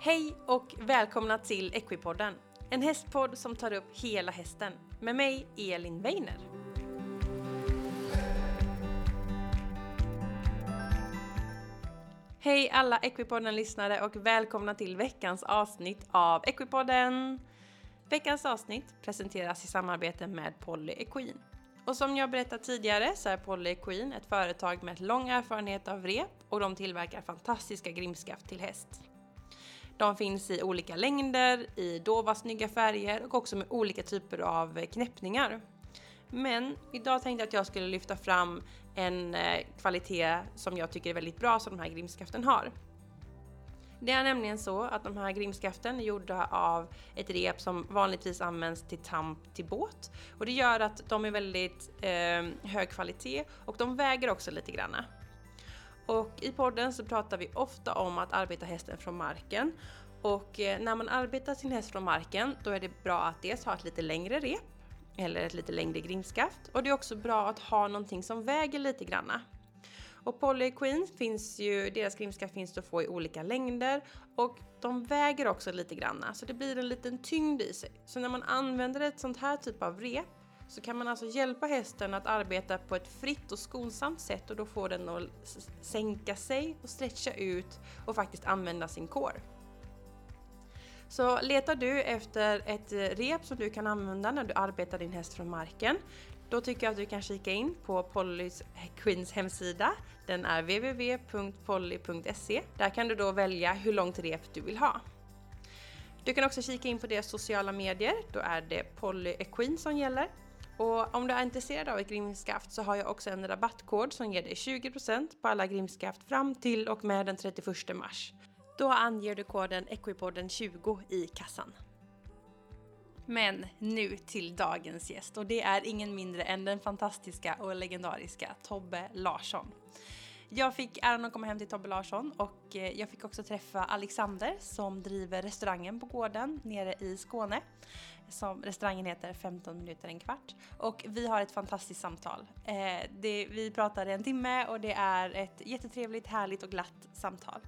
Hej och välkomna till Equipodden. En hästpodd som tar upp hela hästen. Med mig, Elin Weiner. Hej alla Equipodden-lyssnare och välkomna till veckans avsnitt av Equipodden. Veckans avsnitt presenteras i samarbete med Polly Equine. Och som jag berättat tidigare så är Polly Equine ett företag med lång erfarenhet av rep och de tillverkar fantastiska grimskaft till häst. De finns i olika längder, i dova snygga färger och också med olika typer av eh, knäppningar. Men idag tänkte jag att jag skulle lyfta fram en eh, kvalitet som jag tycker är väldigt bra som de här grimskaften har. Det är nämligen så att de här grimskaften är gjorda av ett rep som vanligtvis används till tamp till båt och det gör att de är väldigt eh, hög kvalitet och de väger också lite granna. Och i podden så pratar vi ofta om att arbeta hästen från marken och eh, när man arbetar sin häst från marken då är det bra att dels ha ett lite längre rep eller ett lite längre grimskaft och det är också bra att ha någonting som väger lite granna. Och Polly Queen finns ju, deras grimskaft finns att få i olika längder och de väger också lite granna så det blir en liten tyngd i sig. Så när man använder ett sånt här typ av rep så kan man alltså hjälpa hästen att arbeta på ett fritt och skonsamt sätt och då får den att sänka sig och stretcha ut och faktiskt använda sin kår. Så letar du efter ett rep som du kan använda när du arbetar din häst från marken då tycker jag att du kan kika in på Pollys Queens hemsida. Den är www.polly.se. Där kan du då välja hur långt rep du vill ha. Du kan också kika in på deras sociala medier. Då är det Polly Queen som gäller. Och om du är intresserad av ett grimskaft så har jag också en rabattkod som ger dig 20% på alla grimskaft fram till och med den 31 mars. Då anger du koden Equipodden20 i kassan. Men nu till dagens gäst och det är ingen mindre än den fantastiska och legendariska Tobbe Larsson. Jag fick äran att komma hem till Tobbe Larsson och eh, jag fick också träffa Alexander som driver restaurangen på gården nere i Skåne. Som restaurangen heter 15 minuter en kvart. Och vi har ett fantastiskt samtal. Eh, det, vi pratar en timme och det är ett jättetrevligt, härligt och glatt samtal.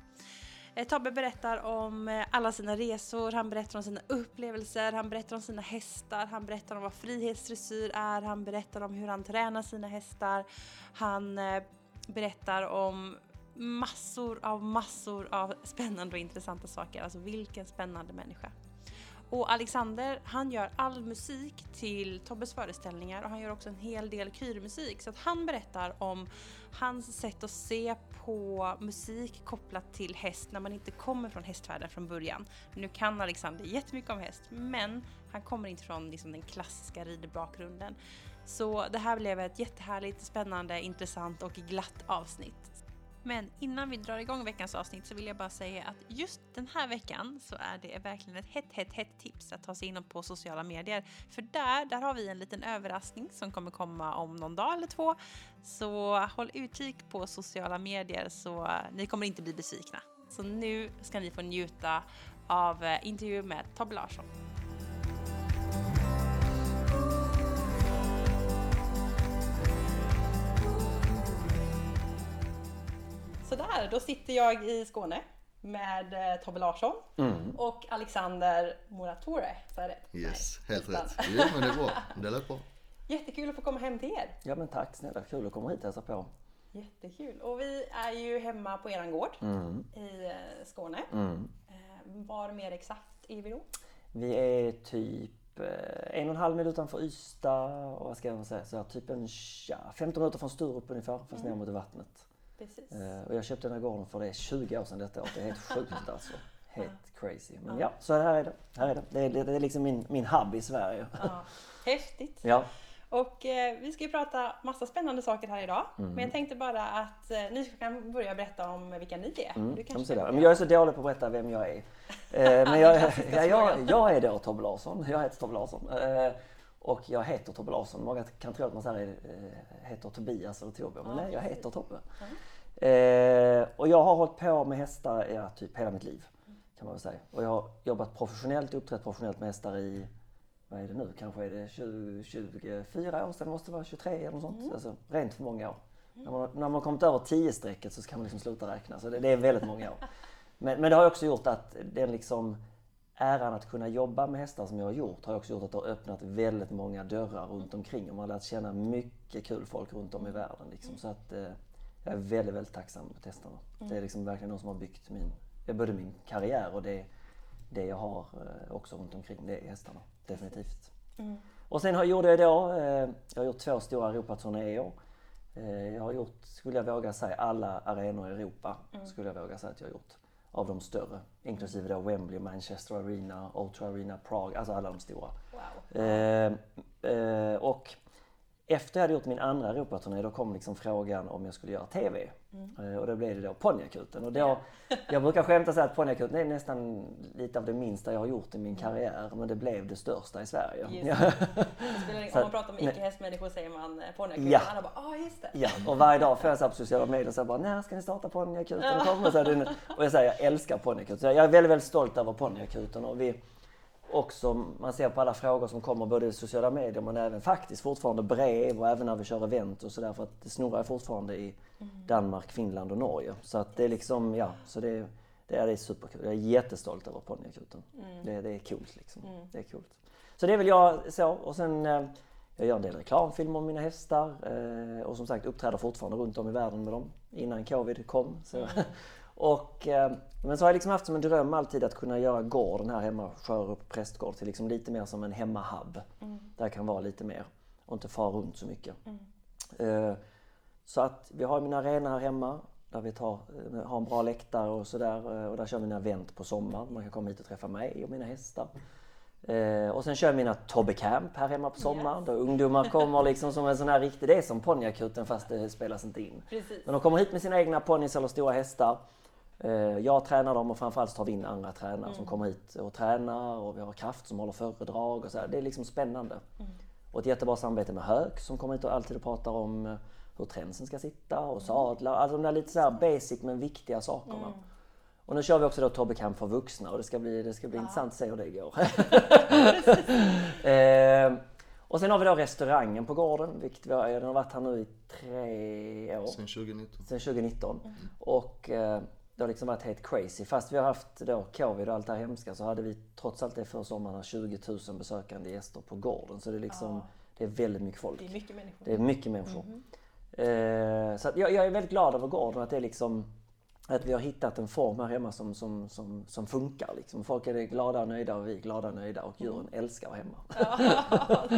Eh, Tobbe berättar om eh, alla sina resor, han berättar om sina upplevelser, han berättar om sina hästar, han berättar om vad frihetsdressyr är, han berättar om hur han tränar sina hästar, han eh, berättar om massor av massor av spännande och intressanta saker. Alltså vilken spännande människa. Och Alexander, han gör all musik till Tobbes föreställningar och han gör också en hel del kyrmusik. Så att han berättar om hans sätt att se på musik kopplat till häst när man inte kommer från hästvärlden från början. Nu kan Alexander jättemycket om häst, men han kommer inte från liksom den klassiska ridbakgrunden. Så det här blev ett jättehärligt, spännande, intressant och glatt avsnitt. Men innan vi drar igång veckans avsnitt så vill jag bara säga att just den här veckan så är det verkligen ett hett, hett, hett tips att ta sig in på sociala medier. För där, där har vi en liten överraskning som kommer komma om någon dag eller två. Så håll utkik på sociala medier så ni kommer inte bli besvikna. Så nu ska ni få njuta av eh, intervju med Tobbe Larsson. Sådär, då sitter jag i Skåne med eh, Tobbe Larsson mm. och Alexander Moratore. Så är det? Yes, helt rätt. Ja, men det är bra. Det lät bra. Jättekul att få komma hem till er. Ja men tack snälla, kul att komma hit och hälsa på. Jättekul. Och vi är ju hemma på eran gård mm. i eh, Skåne. Mm. Eh, var mer exakt är vi då? Vi är typ en och en halv mil utanför Ystad och vad ska jag säga, så typ en ja, 15 minuter från Sturup ungefär, fast mm. ner mot vattnet. Precis. Eh, och jag köpte den här gården för det är 20 år sedan detta år. Det är helt sjukt alltså. Helt crazy. Men ja, så här är det. Här är det. Det, är, det är liksom min, min hub i Sverige. Ja. Häftigt. Ja. Och eh, vi ska ju prata massa spännande saker här idag. Mm. Men jag tänkte bara att eh, ni kan börja berätta om vilka ni är. Mm. Du kanske men jag är så dålig på att berätta vem jag är. Eh, men jag, ja, jag, jag är då Tobbe Larsson. Jag heter Tobbe Larsson. Eh, och jag heter Tobbe Larsson. Många kan tro att man säger, eh, heter Tobias eller Tobbe. Men ja, nej, jag heter Tobbe. Mm. Eh, och jag har hållit på med hästar ja, typ hela mitt liv. Kan man säga. Och jag har jobbat professionellt, uppträtt professionellt med hästar i, vad är det nu, kanske är det 20, 24 år sedan, det måste vara 23 eller något sånt. Mm. Alltså rent för många år. Mm. När, man, när man kommit över 10-strecket så kan man liksom sluta räkna. Så det, det är väldigt många år. Men, men det har också gjort att den liksom äran att kunna jobba med hästar som jag har gjort har också gjort att det har öppnat väldigt många dörrar runt omkring. Och man har lärt känna mycket kul folk runt om i världen. Liksom. Så att eh, jag är väldigt, väldigt tacksam mot hästarna. Det är liksom verkligen de som har byggt min, både min karriär och det, det jag har eh, också runt omkring. Det är hästarna, definitivt. Och sen har, gjorde jag då, eh, jag har gjort två stora Europaturnéer. Eh, jag har gjort, skulle jag våga säga, alla arenor i Europa. Skulle jag våga säga att jag har gjort. Av de större. Inklusive då Wembley, Manchester Arena, Ultra Arena, Prague. Alltså alla de stora. Wow. Eh, eh, och efter jag hade gjort min andra Europaturné då kom liksom frågan om jag skulle göra TV. Eh, och då blev det då Ponnyakuten. Och då, jag brukar skämta säga att Ponnyakuten är nästan lite av det minsta jag har gjort i min karriär. Men det blev det största i Sverige. Ja. Om man pratar med icke-hästmänniskor säger man eh, ponnykul. Ja. Alla bara, ah just det. Ja, och varje dag får jag så på sociala medier så här bara, när ska ni starta? Och så här, det- Och jag säger, jag älskar Ponnyakuten. Så Jag är väldigt, väldigt stolt över Ponnyakuten. Och vi också, man ser på alla frågor som kommer både i sociala medier men även faktiskt fortfarande brev och även när vi kör event och sådär. För att det snurrar fortfarande i Danmark, Finland och Norge. Så att det är liksom, ja, så det, det, är, det är superkul. Jag är jättestolt över Ponnyakuten. Det, det är coolt liksom. Det är coolt. Så det är väl jag så. Och sen eh, jag gör en del reklamfilmer om mina hästar eh, och som sagt uppträder fortfarande runt om i världen med dem innan covid kom. Så. Och, eh, men så har jag liksom haft som en dröm alltid att kunna göra gården här hemma, Sjörup prästgård, till liksom lite mer som en hemmahub. Där jag kan vara lite mer och inte fara runt så mycket. Eh, så att vi har min arena här hemma där vi tar, eh, har en bra läktare och sådär. Och där kör vi mina event på sommaren. Man kan komma hit och träffa mig och mina hästar. Eh, och sen kör jag mina Tobbe Camp här hemma på sommaren. Då ungdomar kommer liksom som en sån här riktig, det är som ponnyakuten fast det spelas inte in. Precis. Men de kommer hit med sina egna ponnys eller stora hästar. Eh, Jag tränar dem och framförallt tar vi in andra tränare som kommer hit och tränar och vi har Kraft som håller föredrag och så här. Det är liksom spännande. Och ett jättebra samarbete med Höök som kommer hit och alltid pratar om eh, hur tränsen ska sitta och sadlar. Alltså de där lite så här basic men viktiga sakerna. Och nu kör vi också då Tobbe Camp för vuxna och det ska bli, det ska bli intressant att se hur det går. eh, och sen har vi då restaurangen på gården. Vilket vi har, den har varit här nu i tre år. Sen 2019. Sen 2019. Och eh, det har liksom varit helt crazy. Fast vi har haft då covid och allt det här hemska så hade vi trots allt det för sommaren 20 000 besökande gäster på gården. Så det är liksom, det är väldigt mycket folk. Det är mycket människor. Det är mycket människor. Eh, så jag, jag är väldigt glad över gården, att det är liksom att vi har hittat en form här hemma som, som, som, som funkar. Liksom. Folk är glada och nöjda och vi är glada och nöjda och djuren älskar att vara hemma. Ja,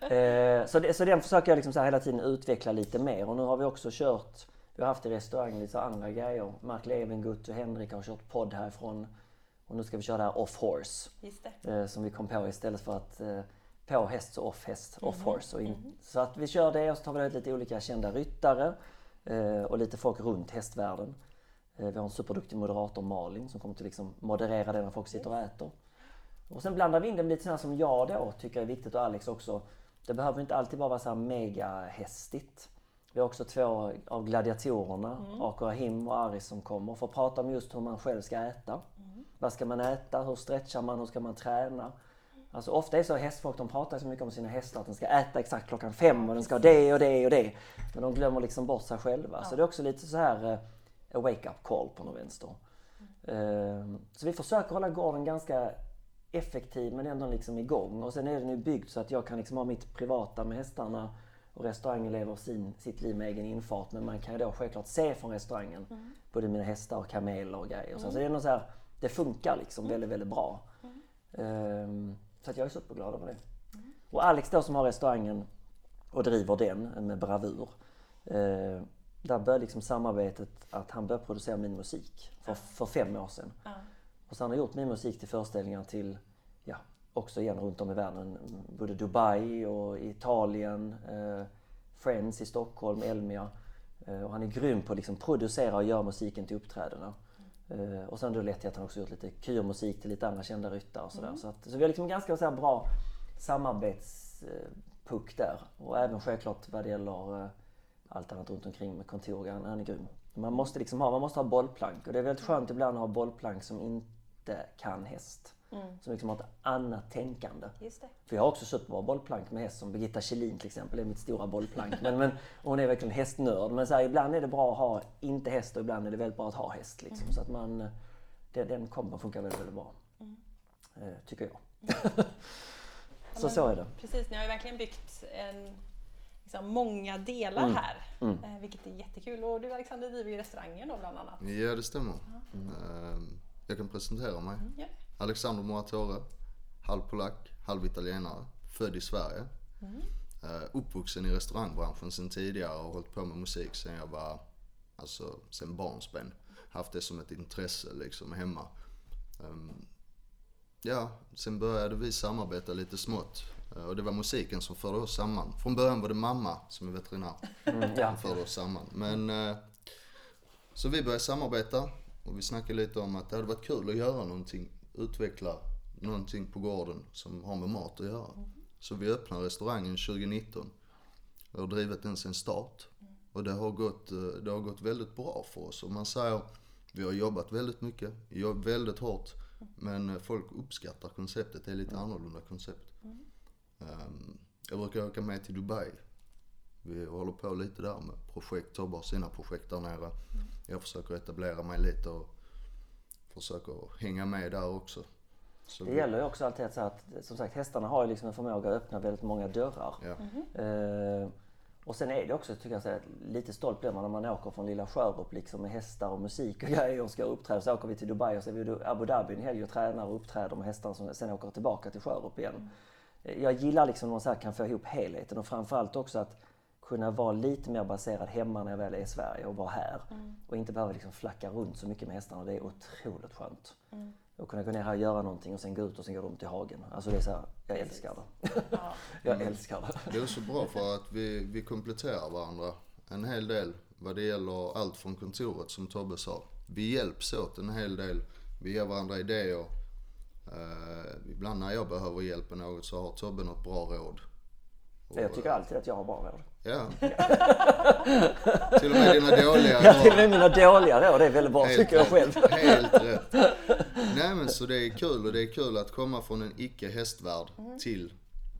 det. Eh, så, det, så den försöker jag liksom så hela tiden utveckla lite mer och nu har vi också kört, vi har haft i restaurangen lite andra grejer. Mark Levengood och Henrik har kört podd härifrån och nu ska vi köra det här off horse. Eh, som vi kom på istället för att eh, på häst så off häst, off horse. Och in, Så att vi kör det och så tar vi lite olika kända ryttare eh, och lite folk runt hästvärlden. Eh, vi har en superduktig moderator Malin som kommer till liksom moderera det när folk sitter och äter. Och sen blandar vi in det med lite sådana som jag då tycker är viktigt och Alex också. Det behöver inte alltid bara vara så här mega hästigt. Vi har också två av gladiatorerna, Ako Rahim och Aris som kommer för att prata om just hur man själv ska äta. Vad ska man äta? Hur stretchar man? Hur ska man träna? Alltså ofta är så hästfolk, de pratar så mycket om sina hästar att den ska äta exakt klockan fem och den ska ha det och det och det. Men de glömmer liksom bort sig själva. Så det är också lite så här eh, a wake-up call på något vänster. Eh, Så vi försöker hålla gården ganska effektiv men ändå liksom igång. Och sen är den ju byggd så att jag kan liksom ha mitt privata med hästarna och restaurangen lever sin, sitt liv med egen infart. Men man kan ju då självklart se från restaurangen både mina hästar och kameler och grejer. Så, så det är nog så här, det funkar liksom väldigt, väldigt bra. Ehm, så att jag är superglad över det. Och Alex då som har restaurangen och driver den med bravur. Eh, där började liksom samarbetet att han började producera min musik för, för fem år sedan. Ja. Och så han har gjort min musik till föreställningar till, också igen runt om i världen. Både Dubai och Italien, eh, Friends i Stockholm, Elmia. Eh, och han är grym på att liksom producera och göra musiken till uppträdena. Eh, och sen det lett till att han också gjort lite kyrmusik till lite andra kända ryttare och sådär. Så, att, så vi har liksom ganska så bra samarbetspuck där. Och även självklart vad det gäller eh, allt annat runt omkring med kontor. Han, han är grym. Man måste liksom ha, man måste ha bollplank och det är väldigt skönt ibland att ha bollplank som inte kan häst. Som liksom har ett annat tänkande. Just det. För jag har också superbra bollplank med häst som Birgitta Kjellin till exempel, är mitt stora bollplank. Men, men, hon är verkligen hästnörd. Men så här, ibland är det bra att ha inte häst och ibland är det väldigt bra att ha häst. Liksom. Så att man, det, den kombon funkar väldigt, väldigt bra. Eh, tycker jag. så så är det. Precis, ni har ju verkligen byggt en, liksom, många delar här. Eh, vilket är jättekul. Och du Alexander driver ju restaurangen då bland annat. Ja, det stämmer. Ehm, Jag kan presentera mig. Ja. Alexander Moratore, halv polack, halv italienare, född i Sverige. Eh, uppvuxen i restaurangbranschen sedan tidigare och hållit på med musik sedan jag var, alltså sen barnsben. Haft det som ett intresse liksom hemma. Ehm, ja, sen började vi samarbeta lite smått. Eh, och det var musiken som förde oss samman. Från början var det mamma som är veterinär Mm, ja. som förde oss samman. Men eh, så vi började samarbeta och vi snackade lite om att det hade varit kul att göra någonting, utveckla någonting på gården som har med mat att göra. Så vi öppnade restaurangen 2019 och har drivit den sedan start. Och det har, gått, eh, det har gått väldigt bra för oss. Och man säger, vi har jobbat väldigt mycket, jobbat väldigt hårt. Men eh, folk uppskattar konceptet, det är lite annorlunda koncept. Ehm, jag brukar åka med till Dubai vi håller på lite där med projekt, Tobbe har sina projekt där nere. Jag försöker etablera mig lite och försöker hänga med där också. Så Det gäller ju också alltid att, så att som sagt hästarna har ju liksom en förmåga att öppna väldigt många dörrar. Ja. Eh, och sen är det också, tycker jag, så här, lite stolt blir man när man åker från lilla Sjörup liksom med hästar och musik och grejer och ska uppträda. Så åker vi till Dubai och så är vi i Abu Dhabi en helg och tränar och uppträder med hästar som sen åker tillbaka till Sjörup igen. Eh, Jag gillar liksom när man så här kan få ihop helheten och framförallt också att kunna vara lite mer baserad hemma när jag väl är i Sverige och vara här. Och inte behöva liksom flacka runt så mycket med hästarna. Det är otroligt skönt. Och kunna gå ner här och göra någonting och sen gå ut och sen gå runt i hagen. Alltså det är så här, jag älskar det. Ja. jag älskar det. Det är så bra för att vi, vi kompletterar varandra en hel del vad det gäller allt från kontoret som Tobbe sa. Vi hjälps åt en hel del. Vi ger varandra idéer. Eh, ibland när jag behöver hjälp med något så har Tobbe något bra råd. Och, Jag tycker alltid att jag har bra råd. Ja. Till och med dina dåliga Ja, till och råd. med mina dåliga råd är väldigt bra Helt tycker jag själv. Helt rätt. Nej men så det är kul och det är kul att komma från en icke hästvärld till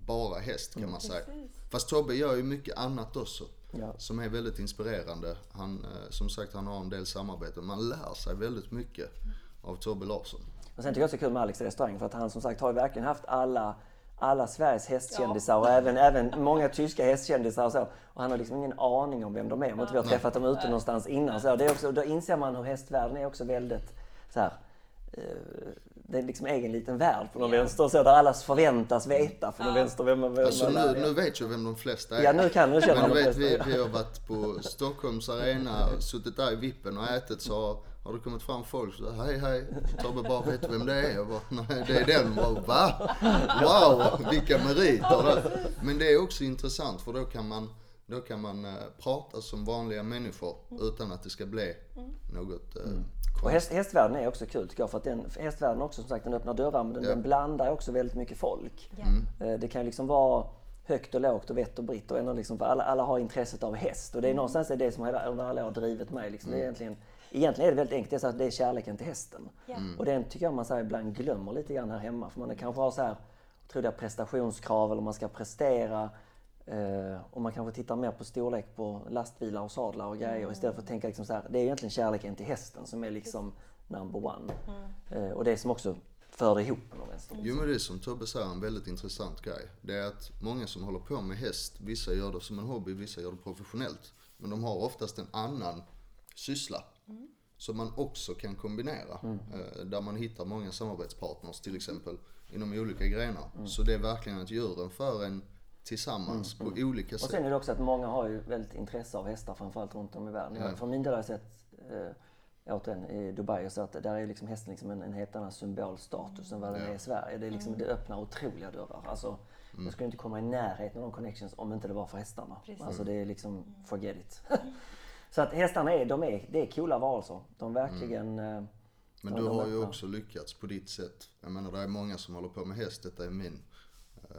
bara häst kan man säga. Fast Tobbe gör ju mycket annat också. Ja. Som är väldigt inspirerande. Han, eh, som sagt han har en del samarbeten. Man lär sig väldigt mycket av Tobbe Larsson. Och sen tycker jag också det är kul med Alex i restaurang för att han som sagt har ju verkligen haft alla alla Sveriges hästkändisar och även, även många tyska hästkändisar och så. Och han har liksom ingen aning om vem de är om inte vi har träffat dem ute någonstans innan. Så det är också, då inser man hur hästvärlden är också väldigt så här, eh, det är liksom egen liten värld på någon Ja. vänster så där alla förväntas veta på någon vänster vem man vem Alltså man nu, är. nu vet jag vem de flesta är. Ja, nu kan- nu känner Men du de vet, vi, ja. vi har varit på Stockholms arena, suttit där i vippen och ätit så har, det kommit fram folk så hej hej, Tobbe bara vet du vem det är? Jag bara, nej det är den. Bara, Va? Wow, vilka meriter. Men det är också intressant för då kan man, då kan man eh, prata som vanliga människor utan att det ska bli något eh, Mm. Och häst, hästvärlden är också kul tycker jag för att den, hästvärlden också som sagt den öppnar dörrar men den, Ja. den blandar också väldigt mycket folk. Ja. Eh, Det kan ju liksom vara högt och lågt och vett och britt och ändå liksom, för alla, alla har intresset av häst. Och det är någonstans är det som hela- under alla år drivit mig. Liksom. Det är egentligen, egentligen är det väldigt enkelt, det är, så att det är kärleken till hästen. Ja. Och den tycker jag man så här, ibland glömmer lite grann här hemma. För man kanske har så här otroliga prestationskrav eller man ska prestera. Eh, och man kanske tittar mer på storlek på lastbilar och sadlar och grejer istället för att tänka liksom så här, det är egentligen kärleken till hästen som är liksom number one. Eh, och det som också för ihop på vänster. Jo men det är som Tobbe säger, en väldigt intressant grej. Det är att många som håller på med häst, vissa gör det som en hobby, vissa gör det professionellt. Men de har oftast en annan syssla. Som man också kan kombinera. Eh, Där man hittar många samarbetspartners till exempel inom olika grenar. Så det är verkligen att djuren för en tillsammans på olika Och sätt. sen är det också att många har ju väldigt intresse av hästar framförallt runt om i världen. Ja. Från min del har jag sett, eh, återigen i Dubai, och så att där är liksom hästen liksom en, en helt annan symbolstatus än vad den Ja. är i Sverige. Det, är liksom, det öppnar otroliga dörrar. Alltså, Jag skulle inte komma i närheten av de connections om inte det var för hästarna. Precis. Alltså det är liksom, forget it. så att hästarna är, de är, det är coola varelser. De verkligen... eh, Men du de har ju också lyckats på ditt sätt. Jag menar det är många som håller på med häst, detta är min. eh,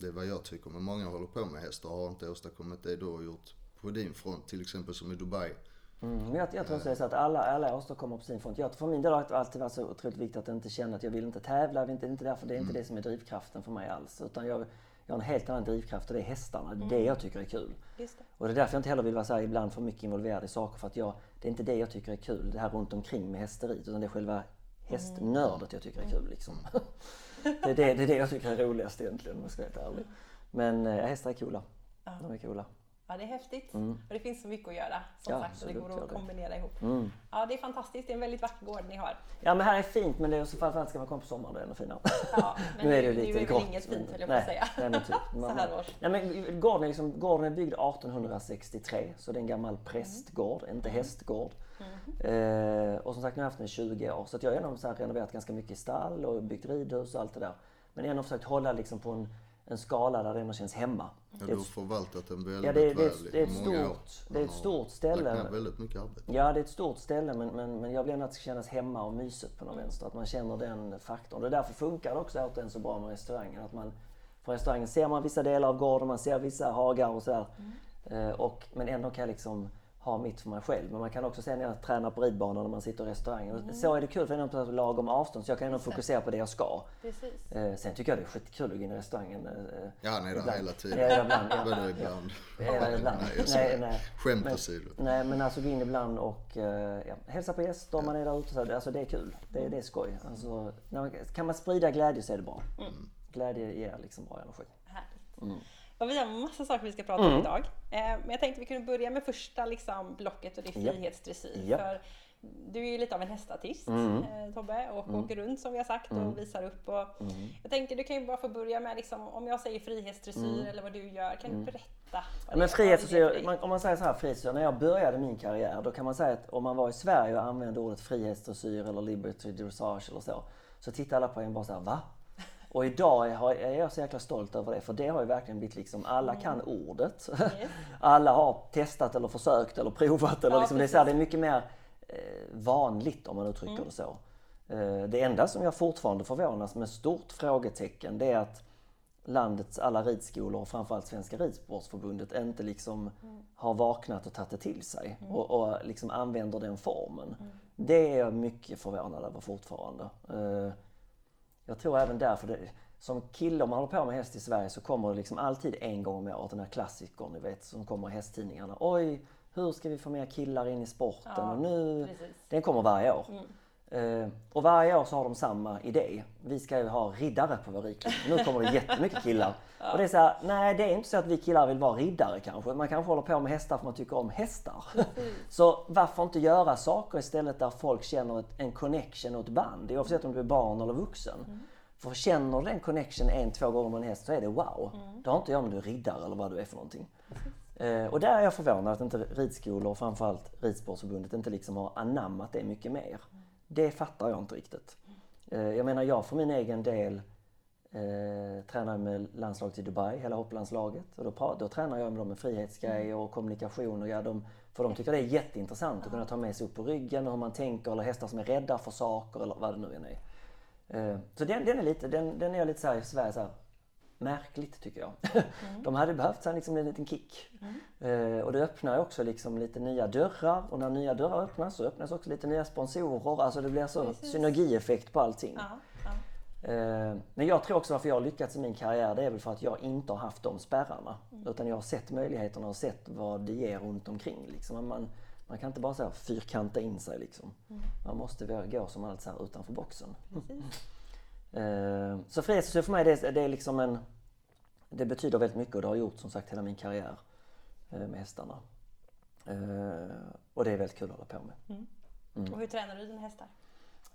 Det är vad jag tycker, men många håller på med häst och har inte åstadkommit det du har gjort på din front. Till exempel som i Dubai. Mm, men jag, jag tror så, det är så att alla, alla åstadkommer på sin front. Jag, för min del har det alltid varit så otroligt viktigt att inte känna att jag vill inte tävla. Jag vill inte, inte därför, det är inte det som är drivkraften för mig alls. Utan jag, jag har en helt annan drivkraft och det är hästarna. Det är det jag tycker är kul. Just det. Och det är därför jag inte heller vill vara så här ibland för mycket involverad i saker. För att jag, det är inte det jag tycker är kul, det här runt omkring med hästeriet. Utan det är själva hästnördet jag tycker är kul. Liksom. Det, är det, det är det jag tycker är roligast egentligen om jag ska vara helt ärlig. Men eh, hästar är coola. De är coola. Ja, det är häftigt. Och det finns så mycket att göra som Ja, sagt och det går att det. kombinera ihop. Mm. Ja, det är fantastiskt. Det är en väldigt vacker gård ni har. Ja men här är fint men det är så framförallt ska man komma på sommaren det är ännu finare. Ja, men nu är det ju lite nu är grått, inget fint, höll jag på att säga. Nej, men typ. Så Man- här års. Nej, men gården, är liksom, gården är byggd 1863 så det är en gammal prästgård, inte Mm. Eh, och som sagt nu har jag haft den i 20 år så jag har ändå så renoverat ganska mycket i stall och byggt ridhus och allt det där. Men ändå försökt hålla liksom på en, en skala där det ändå känns hemma. Ja, Det är du har förvaltat den väldigt Ja, det, är- det, är- väl det är i ett stort, det är ett stort ställe. lagt väldigt mycket arbete. Ja, det är ett stort ställe men, men, men jag vill ändå att det ska kännas hemma och mysigt på något vänster. Att man känner den faktorn. Det är därför funkar det också återigen så bra med restaurangen. Att man, från restaurangen ser man vissa delar av gården, man ser vissa hagar och sådär. Eh, och, men ändå kan jag liksom ha mitt för mig själv. Men man kan också se när jag tränar på ridbanan när man sitter i restaurangen. Och Så är det kul för jag är lagom avstånd så jag kan ändå fokusera på det jag ska. Precis. Eh, sen tycker jag det är skitkul att gå in i restaurangen. Eh, Ja, han är där ibland. hela tiden. Ja, ibland. Ja. Ibland? Ja, ibland. Nej, jag Nej. Skämt Men- åsido. Nej men alltså gå in ibland och eh, ja, hälsa på gäster om man är där ute. Så, alltså det är kul. Det, det är skoj. Alltså, när man, kan man sprida glädje så är det bra. Glädje ger liksom bra energi. Härligt. Mm. Och vi har massa saker vi ska prata om idag. Eh, men jag tänkte vi kunde börja med första liksom, blocket och det är frihetsdressyr. Japp. För du är ju lite av en hästartist Mm. eh, Tobbe och åker runt som vi har sagt och visar upp. Och Jag tänker du kan ju bara få börja med liksom, om jag säger frihetsdressyr eller vad du gör. Kan du berätta? Mm. Men frihetsdressyr, om man säger så här frihetsdressyr, när jag började min karriär då kan man säga att om man var i Sverige och använde ordet frihetsdressyr eller liberty dressage eller så. Så tittar alla på en bara så här, va? Och idag är jag- så jäkla stolt över det för det har ju verkligen blivit liksom, alla kan ordet. Alla har testat eller försökt eller provat. Eller Ja, liksom, det, är så här, det är mycket mer eh, vanligt om man uttrycker det så. Eh, det enda som jag fortfarande förvånas med stort frågetecken det är att landets alla ridskolor och framförallt Svenska Ridsportförbundet inte liksom har vaknat och tagit det till sig och, och liksom använder den formen. Det är jag mycket förvånad över fortfarande. Jag tror även därför, det, som kille om man håller på med häst i Sverige så kommer det liksom alltid en gång om året den här klassikern ni vet som kommer i hästtidningarna. Oj, hur ska vi få mer killar in i sporten? Ja, och nu, precis. den kommer varje år. Eh, och varje år så har de samma idé. Vi ska ju ha riddare på vår ridklubb. Nu kommer det jättemycket killar. Och det är så här, nej det är inte så att vi killar vill vara riddare kanske. Man kanske håller på med hästar för man tycker om hästar. så varför inte göra saker istället där folk känner ett, en connection och ett band. Oavsett om du är barn eller vuxen. För känner du den connection en, två gånger med en häst så är det wow. Det har inte jag om du är riddare eller vad du är för någonting. Eh, och där är jag förvånad att inte ridskolor och framförallt Ridsportförbundet inte liksom har anammat det mycket mer. Det fattar jag inte riktigt. Eh, jag menar jag för min egen del eh, tränar med landslaget i Dubai, hela hopplandslaget. Och då, då tränar jag med dem med frihetsgrejer och kommunikation. Och ja, de, för de tycker det är jätteintressant att kunna ta med sig upp på ryggen och hur man tänker eller hästar som är rädda för saker eller vad det nu än är. Eh, Så den, den är lite, den, den är jag lite så här i Sverige så här, märkligt tycker jag. De hade behövt här, liksom, en liten kick. Eh, och det öppnar också liksom lite nya dörrar och när nya dörrar öppnas så öppnas också lite nya sponsorer. Alltså det blir så Precis. synergieffekt på allting. Ja, ja. Eh, Men jag tror också varför jag har lyckats i min karriär det är väl för att jag inte har haft de spärrarna. Utan jag har sett möjligheterna och sett vad det ger runt omkring. Liksom. Man, man kan inte bara så fyrkanta in sig liksom. Man måste gå som allt så utanför boxen. Eh, Så frihetsdressyr för mig det är, det är liksom en... Det betyder väldigt mycket och det har gjort som sagt hela min karriär eh, med hästarna. Eh, Och det är väldigt kul att hålla på med. Mm. Och hur tränar du dina hästar?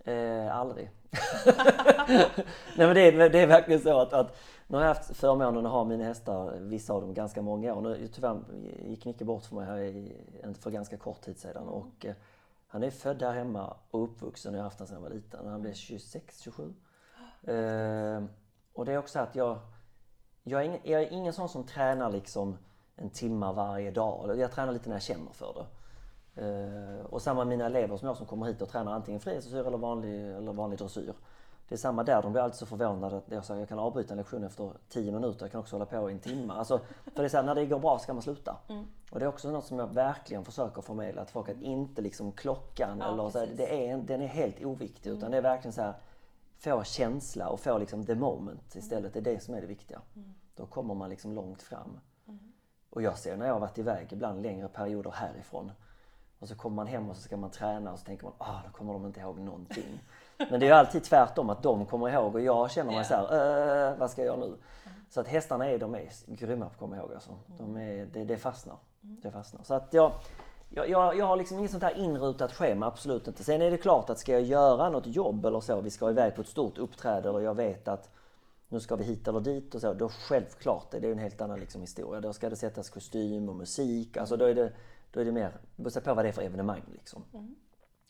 Eh, aldrig. Nej men det är, det är verkligen så att, att nu har jag haft förmånen att ha mina hästar, vissa av dem ganska många år. Nu tyvärr gick Nicke bort för mig här i, för ganska kort tid sedan. Och, eh, han är född här hemma och uppvuxen och jag har haft honom sedan han var liten. Han blev 26, 27. Eh, och det är också att jag, jag, är ingen, jag är ingen sån som tränar liksom en timme varje dag. Jag tränar lite när jag känner för det. Eh, och samma med mina elever som jag som kommer hit och tränar antingen frihetsdressyr eller vanlig, eller vanlig dressyr. det är samma där, de blir alltid så förvånade att jag säger jag kan avbryta en lektion efter 10 minuter, jag kan också hålla på i en timme. Alltså, för det är så här, när det går bra ska man sluta. Mm. Och det är också något som jag verkligen försöker förmedla till folk, att inte liksom klockan Ja, eller så här, det är, den är helt oviktig utan det är verkligen så här, få känsla och få liksom the moment istället. Det är det som är det viktiga. Då kommer man liksom långt fram. Och jag ser när jag har varit iväg ibland längre perioder härifrån. Och så kommer man hem och så ska man träna och så tänker man ah, då kommer de inte ihåg någonting. Men det är alltid tvärtom att de kommer ihåg och jag känner mig Ja. så här, "Eh, vad ska jag göra nu? Så att hästarna är, de är grymma på att komma ihåg alltså. De är, det, det fastnar. Det fastnar. Så att jag, jag, jag, jag har liksom inget sånt här inrutat schema, absolut inte. Sen är det klart att ska jag göra något jobb eller så, vi ska iväg på ett stort uppträde och jag vet att nu ska vi hit eller dit och så. Då självklart är det en helt annan liksom historia. Då ska det sättas kostym och musik. Alltså då är det, då är det mer, beror på vad det är för evenemang liksom.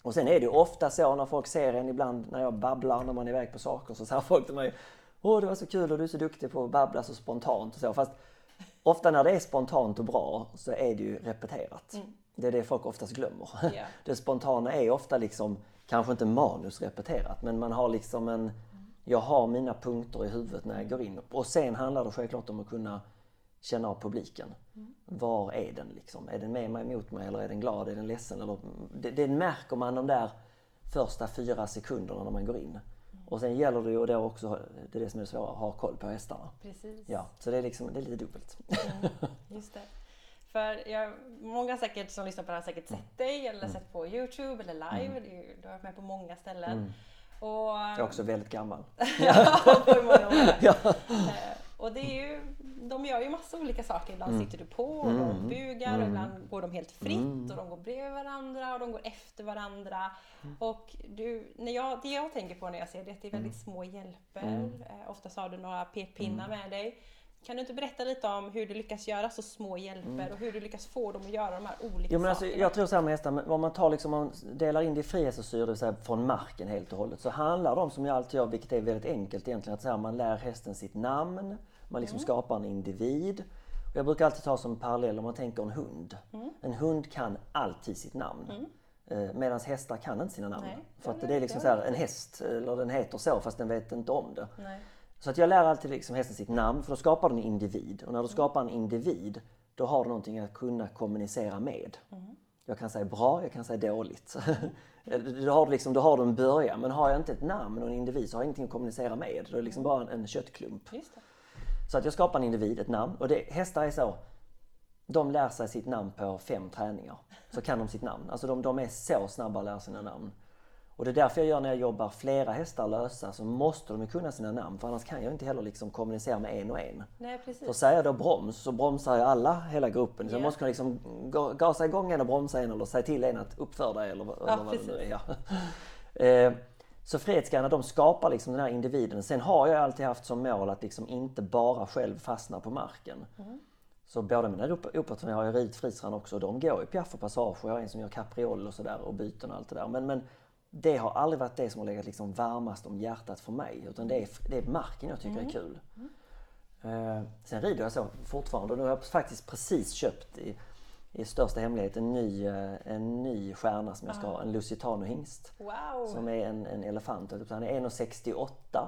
Och sen är det ju ofta så när folk ser en ibland när jag babblar när man är iväg på saker så säger folk till mig Åh det var så kul och du är så duktig på att babbla så spontant och så. Fast ofta när det är spontant och bra så är det ju repeterat. Det är det folk oftast glömmer. Ja. Det spontana är ofta liksom, kanske inte manusrepeterat, men man har liksom en... Jag har mina punkter i huvudet när jag går in. Och sen handlar det självklart om att kunna känna av publiken. Var är den liksom? Är den med mig, mot mig eller är den glad? Är den ledsen? Eller, det, det märker man de där första fyra sekunderna när man går in. Och sen gäller det ju då också, det är det som är det svåra, ha koll på hästarna. Precis. Ja, så det är, liksom, det är lite dubbelt. Just det. För jag, många säkert som lyssnar på det här har säkert sett dig eller sett på Youtube eller live. Ju- Du har varit med på många ställen. Och, Jag är också väldigt gammal. på många år. Ja. Eh, och det är ju, de gör ju massa olika saker. Ibland sitter du på och de bugar och ibland går de helt fritt och de går bredvid varandra och de går efter varandra. Och du, när jag, det jag tänker på när jag ser det är att det är väldigt små hjälper. Eh, oftast har du några pekpinnar med dig. Kan du inte berätta lite om hur du lyckas göra så små hjälper och hur du lyckas få dem att göra de här olika Jo, men alltså, sakerna? jag tror så här med hästar, om man tar liksom, om man delar in det i frihetsdressyr, det vill säga från marken helt och hållet, så handlar det om, som jag alltid gör, vilket är väldigt enkelt egentligen, att så här, man lär hästen sitt namn, man liksom skapar en individ. Och jag brukar alltid ta som parallell om man tänker en hund. En hund kan alltid sitt namn. Mm. Medan hästar kan inte sina namn. Nej, För att det är liksom så här, en häst, eller den heter så fast den vet inte om det. Nej. Så att jag lär alltid liksom hästen sitt namn, för då skapar du en individ. Och när du skapar en individ, då har du någonting att kunna kommunicera med. Jag kan säga bra, jag kan säga dåligt. då, har du liksom, då har du en början. Men har jag inte ett namn och en individ så har jag ingenting att kommunicera med. Då är det liksom bara en, en köttklump. Så att jag skapar en individ, ett namn. Och det, hästar är så. De lär sig sitt namn på fem träningar. Så kan de sitt namn. Alltså de, de är så snabba att lära sina namn. Och det är därför jag gör när jag jobbar flera hästar lösa så måste de ju kunna sina namn. För annars kan jag inte heller liksom kommunicera med en och en. Nej, precis. För säger jag då broms så bromsar jag alla, hela gruppen. Så jag Ja. måste kunna liksom ga- gasa igång en och bromsa en eller säga till en att uppför dig eller, eller vad det nu är. Ja. Eh, Så Frihetsguiderna de skapar liksom den här individen. Sen har jag alltid haft som mål att liksom inte bara själv fastna på marken. Så båda mina operaturnéer har jag ridit också. De går i piaff och passage och jag har en som gör capriol och sådär och byten och allt det där. Men, men det har aldrig varit det som har legat liksom varmast om hjärtat för mig. Utan det är, det är marken jag tycker är kul. Eh, sen rider jag så fortfarande och nu har jag faktiskt precis köpt i, i största hemlighet en ny, eh, en ny stjärna som jag ska ha. En Lusitano hingst. Wow! Som är en, en elefant. Han är 1,68.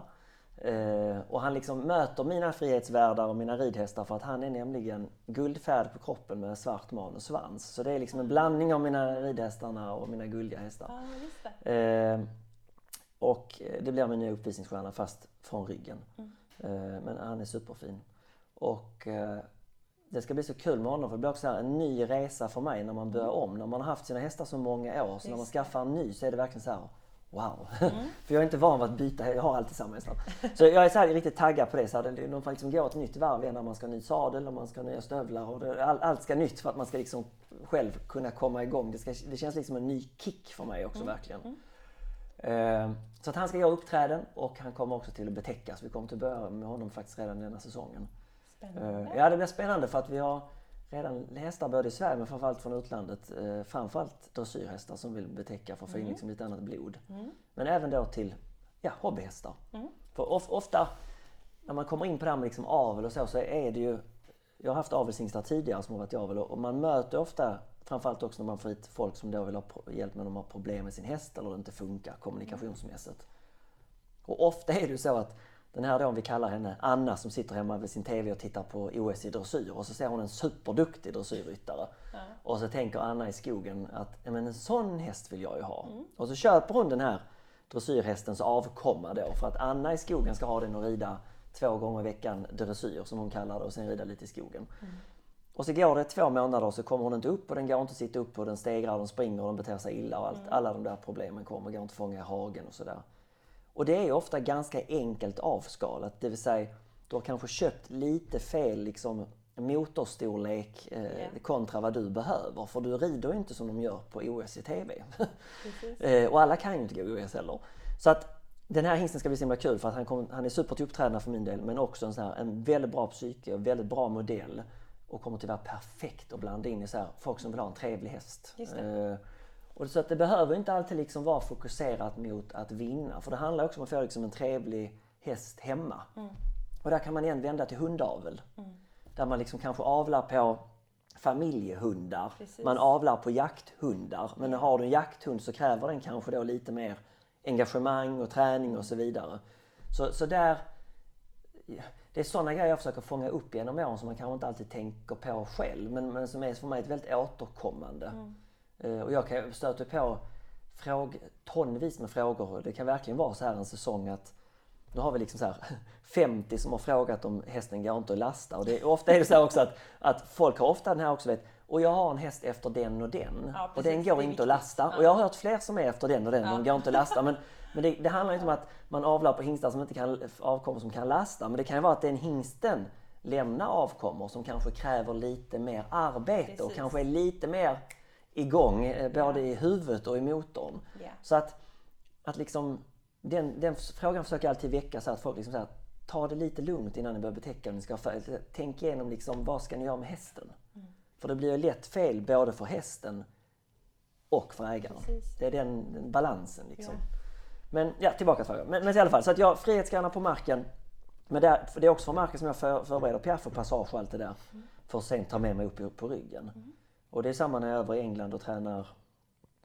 Eh, och han liksom möter mina frihetsvärdar och mina ridhästar för att han är nämligen guldfärg på kroppen med svart man och svans. Så det är liksom en blandning av mina ridhästarna och mina guldiga hästar. Det. Eh, och det blir min nya uppvisningsstjärna fast från ryggen. Mm. Eh, men han är superfin. Och eh, det ska bli så kul med honom för det blir också en ny resa för mig när man börjar om. När man har haft sina hästar så många år så när man Mm. Mm. skaffar en ny så är det verkligen så här Wow! för jag är inte van vid att byta, jag har alltid samma hästar. Så jag är så här riktigt taggad på det. Så här, det- de får liksom gå ett nytt varv när man ska ha ny sadel och man ska ha nya stövlar. Och det, all, allt ska nytt för att man ska liksom själv kunna komma igång. Det, ska, det känns liksom en ny kick för mig också verkligen. Eh, Så att han ska göra uppträden och han kommer också till att betäckas. Vi kommer till att börja med honom faktiskt redan denna säsongen. Spännande. Eh, Ja, det blir spännande för att vi har redan hästar både i Sverige men framförallt från utlandet. Eh, Framförallt dressyrhästar som vill betäcka för att få in liksom lite annat blod. Men även då till ja, hobbyhästar. För of, ofta när man kommer in på det här med liksom avel och så, så är det ju... Jag har haft avelshingstar tidigare som har varit i avel och man möter ofta, framförallt också när man får hit folk som då vill ha hjälp med att de har problem med sin häst eller det inte funkar kommunikationsmässigt. Och ofta är det ju så att den här då, om vi kallar henne Anna som sitter hemma vid sin TV och tittar på OS i dressyr och så ser hon en superduktig dressyrryttare. Ja. Och så tänker Anna i skogen att men en sån häst vill jag ju ha. Mm. Och så köper hon den här dressyrhästens avkomma då för att Anna i skogen ska ha den och rida två gånger i veckan dressyr som hon kallar det och sen rida lite i skogen. Mm. Och så går det två månader och så kommer hon inte upp och den går inte att sitta upp och den stegrar, den springer och den beter sig illa och allt, mm. alla de där problemen kommer, går inte att fånga i hagen och sådär. Och det är ofta ganska enkelt avskalat, det vill säga du har kanske köpt lite fel liksom, motorstorlek eh, yeah. kontra vad du behöver. För du rider inte som de gör på OS i TV. eh, och alla kan ju inte gå OS heller. Så att den här hingsten ska bli så himla kul för att han, kom, han är super till uppträdande för min del men också en, så här, en väldigt bra psyke och väldigt bra modell. Och kommer till att vara perfekt att blanda in i så här, folk som vill ha en trevlig häst. Eh, och så att det behöver inte alltid liksom vara fokuserat mot att vinna. För det handlar också om att få liksom en trevlig häst hemma. Mm. Och där kan man igen vända till hundavel. Mm. Där man liksom kanske avlar på familjehundar. Precis. Man avlar på jakthundar. Men mm. har du en jakthund så kräver den kanske då lite mer engagemang och träning och så vidare. Så, så där... Det är sådana grejer jag försöker fånga upp genom åren som man kanske inte alltid tänker på själv. Men, men som är för mig ett väldigt återkommande. Mm. Eh, och jag kan stöta på fråg, tonvis med frågor. Det kan verkligen vara så här en säsong att nu har vi liksom så här 50 som har frågat om hästen går inte att lasta. Och det, ofta är det så också att, att folk har ofta den här också vet och jag har en häst efter den och den. Ja, och den går inte att lasta. Ja. Och jag har hört fler som är efter den och den ja. den går inte att lasta. Men, men det, det handlar inte om att man avlar på hingstar som inte kan avkommor som kan lasta. Men det kan ju vara att den hingsten lämnar avkommor som kanske kräver lite mer arbete Precis. och kanske är lite mer igång eh, både i huvudet och i motorn. Yeah. Så att, att liksom, den, den frågan försöker jag alltid väcka så att folk liksom säger ta det lite lugnt innan ni börjar betäcka. Ni ska tänk igenom liksom, vad ska ni göra med hästen? Mm. För det blir ju lätt fel både för hästen och för ägaren. Precis. Det är den, den balansen liksom. Yeah. Men ja, tillbaka till frågan. Men, men, i alla fall, så att jag frihetsgrannar på marken. Men det, det är också för marken som jag för, förbereder piaff och passage och allt det där. Mm. För att sen ta med mig upp på ryggen. Mm. Och det är samma när jag är över i England och tränar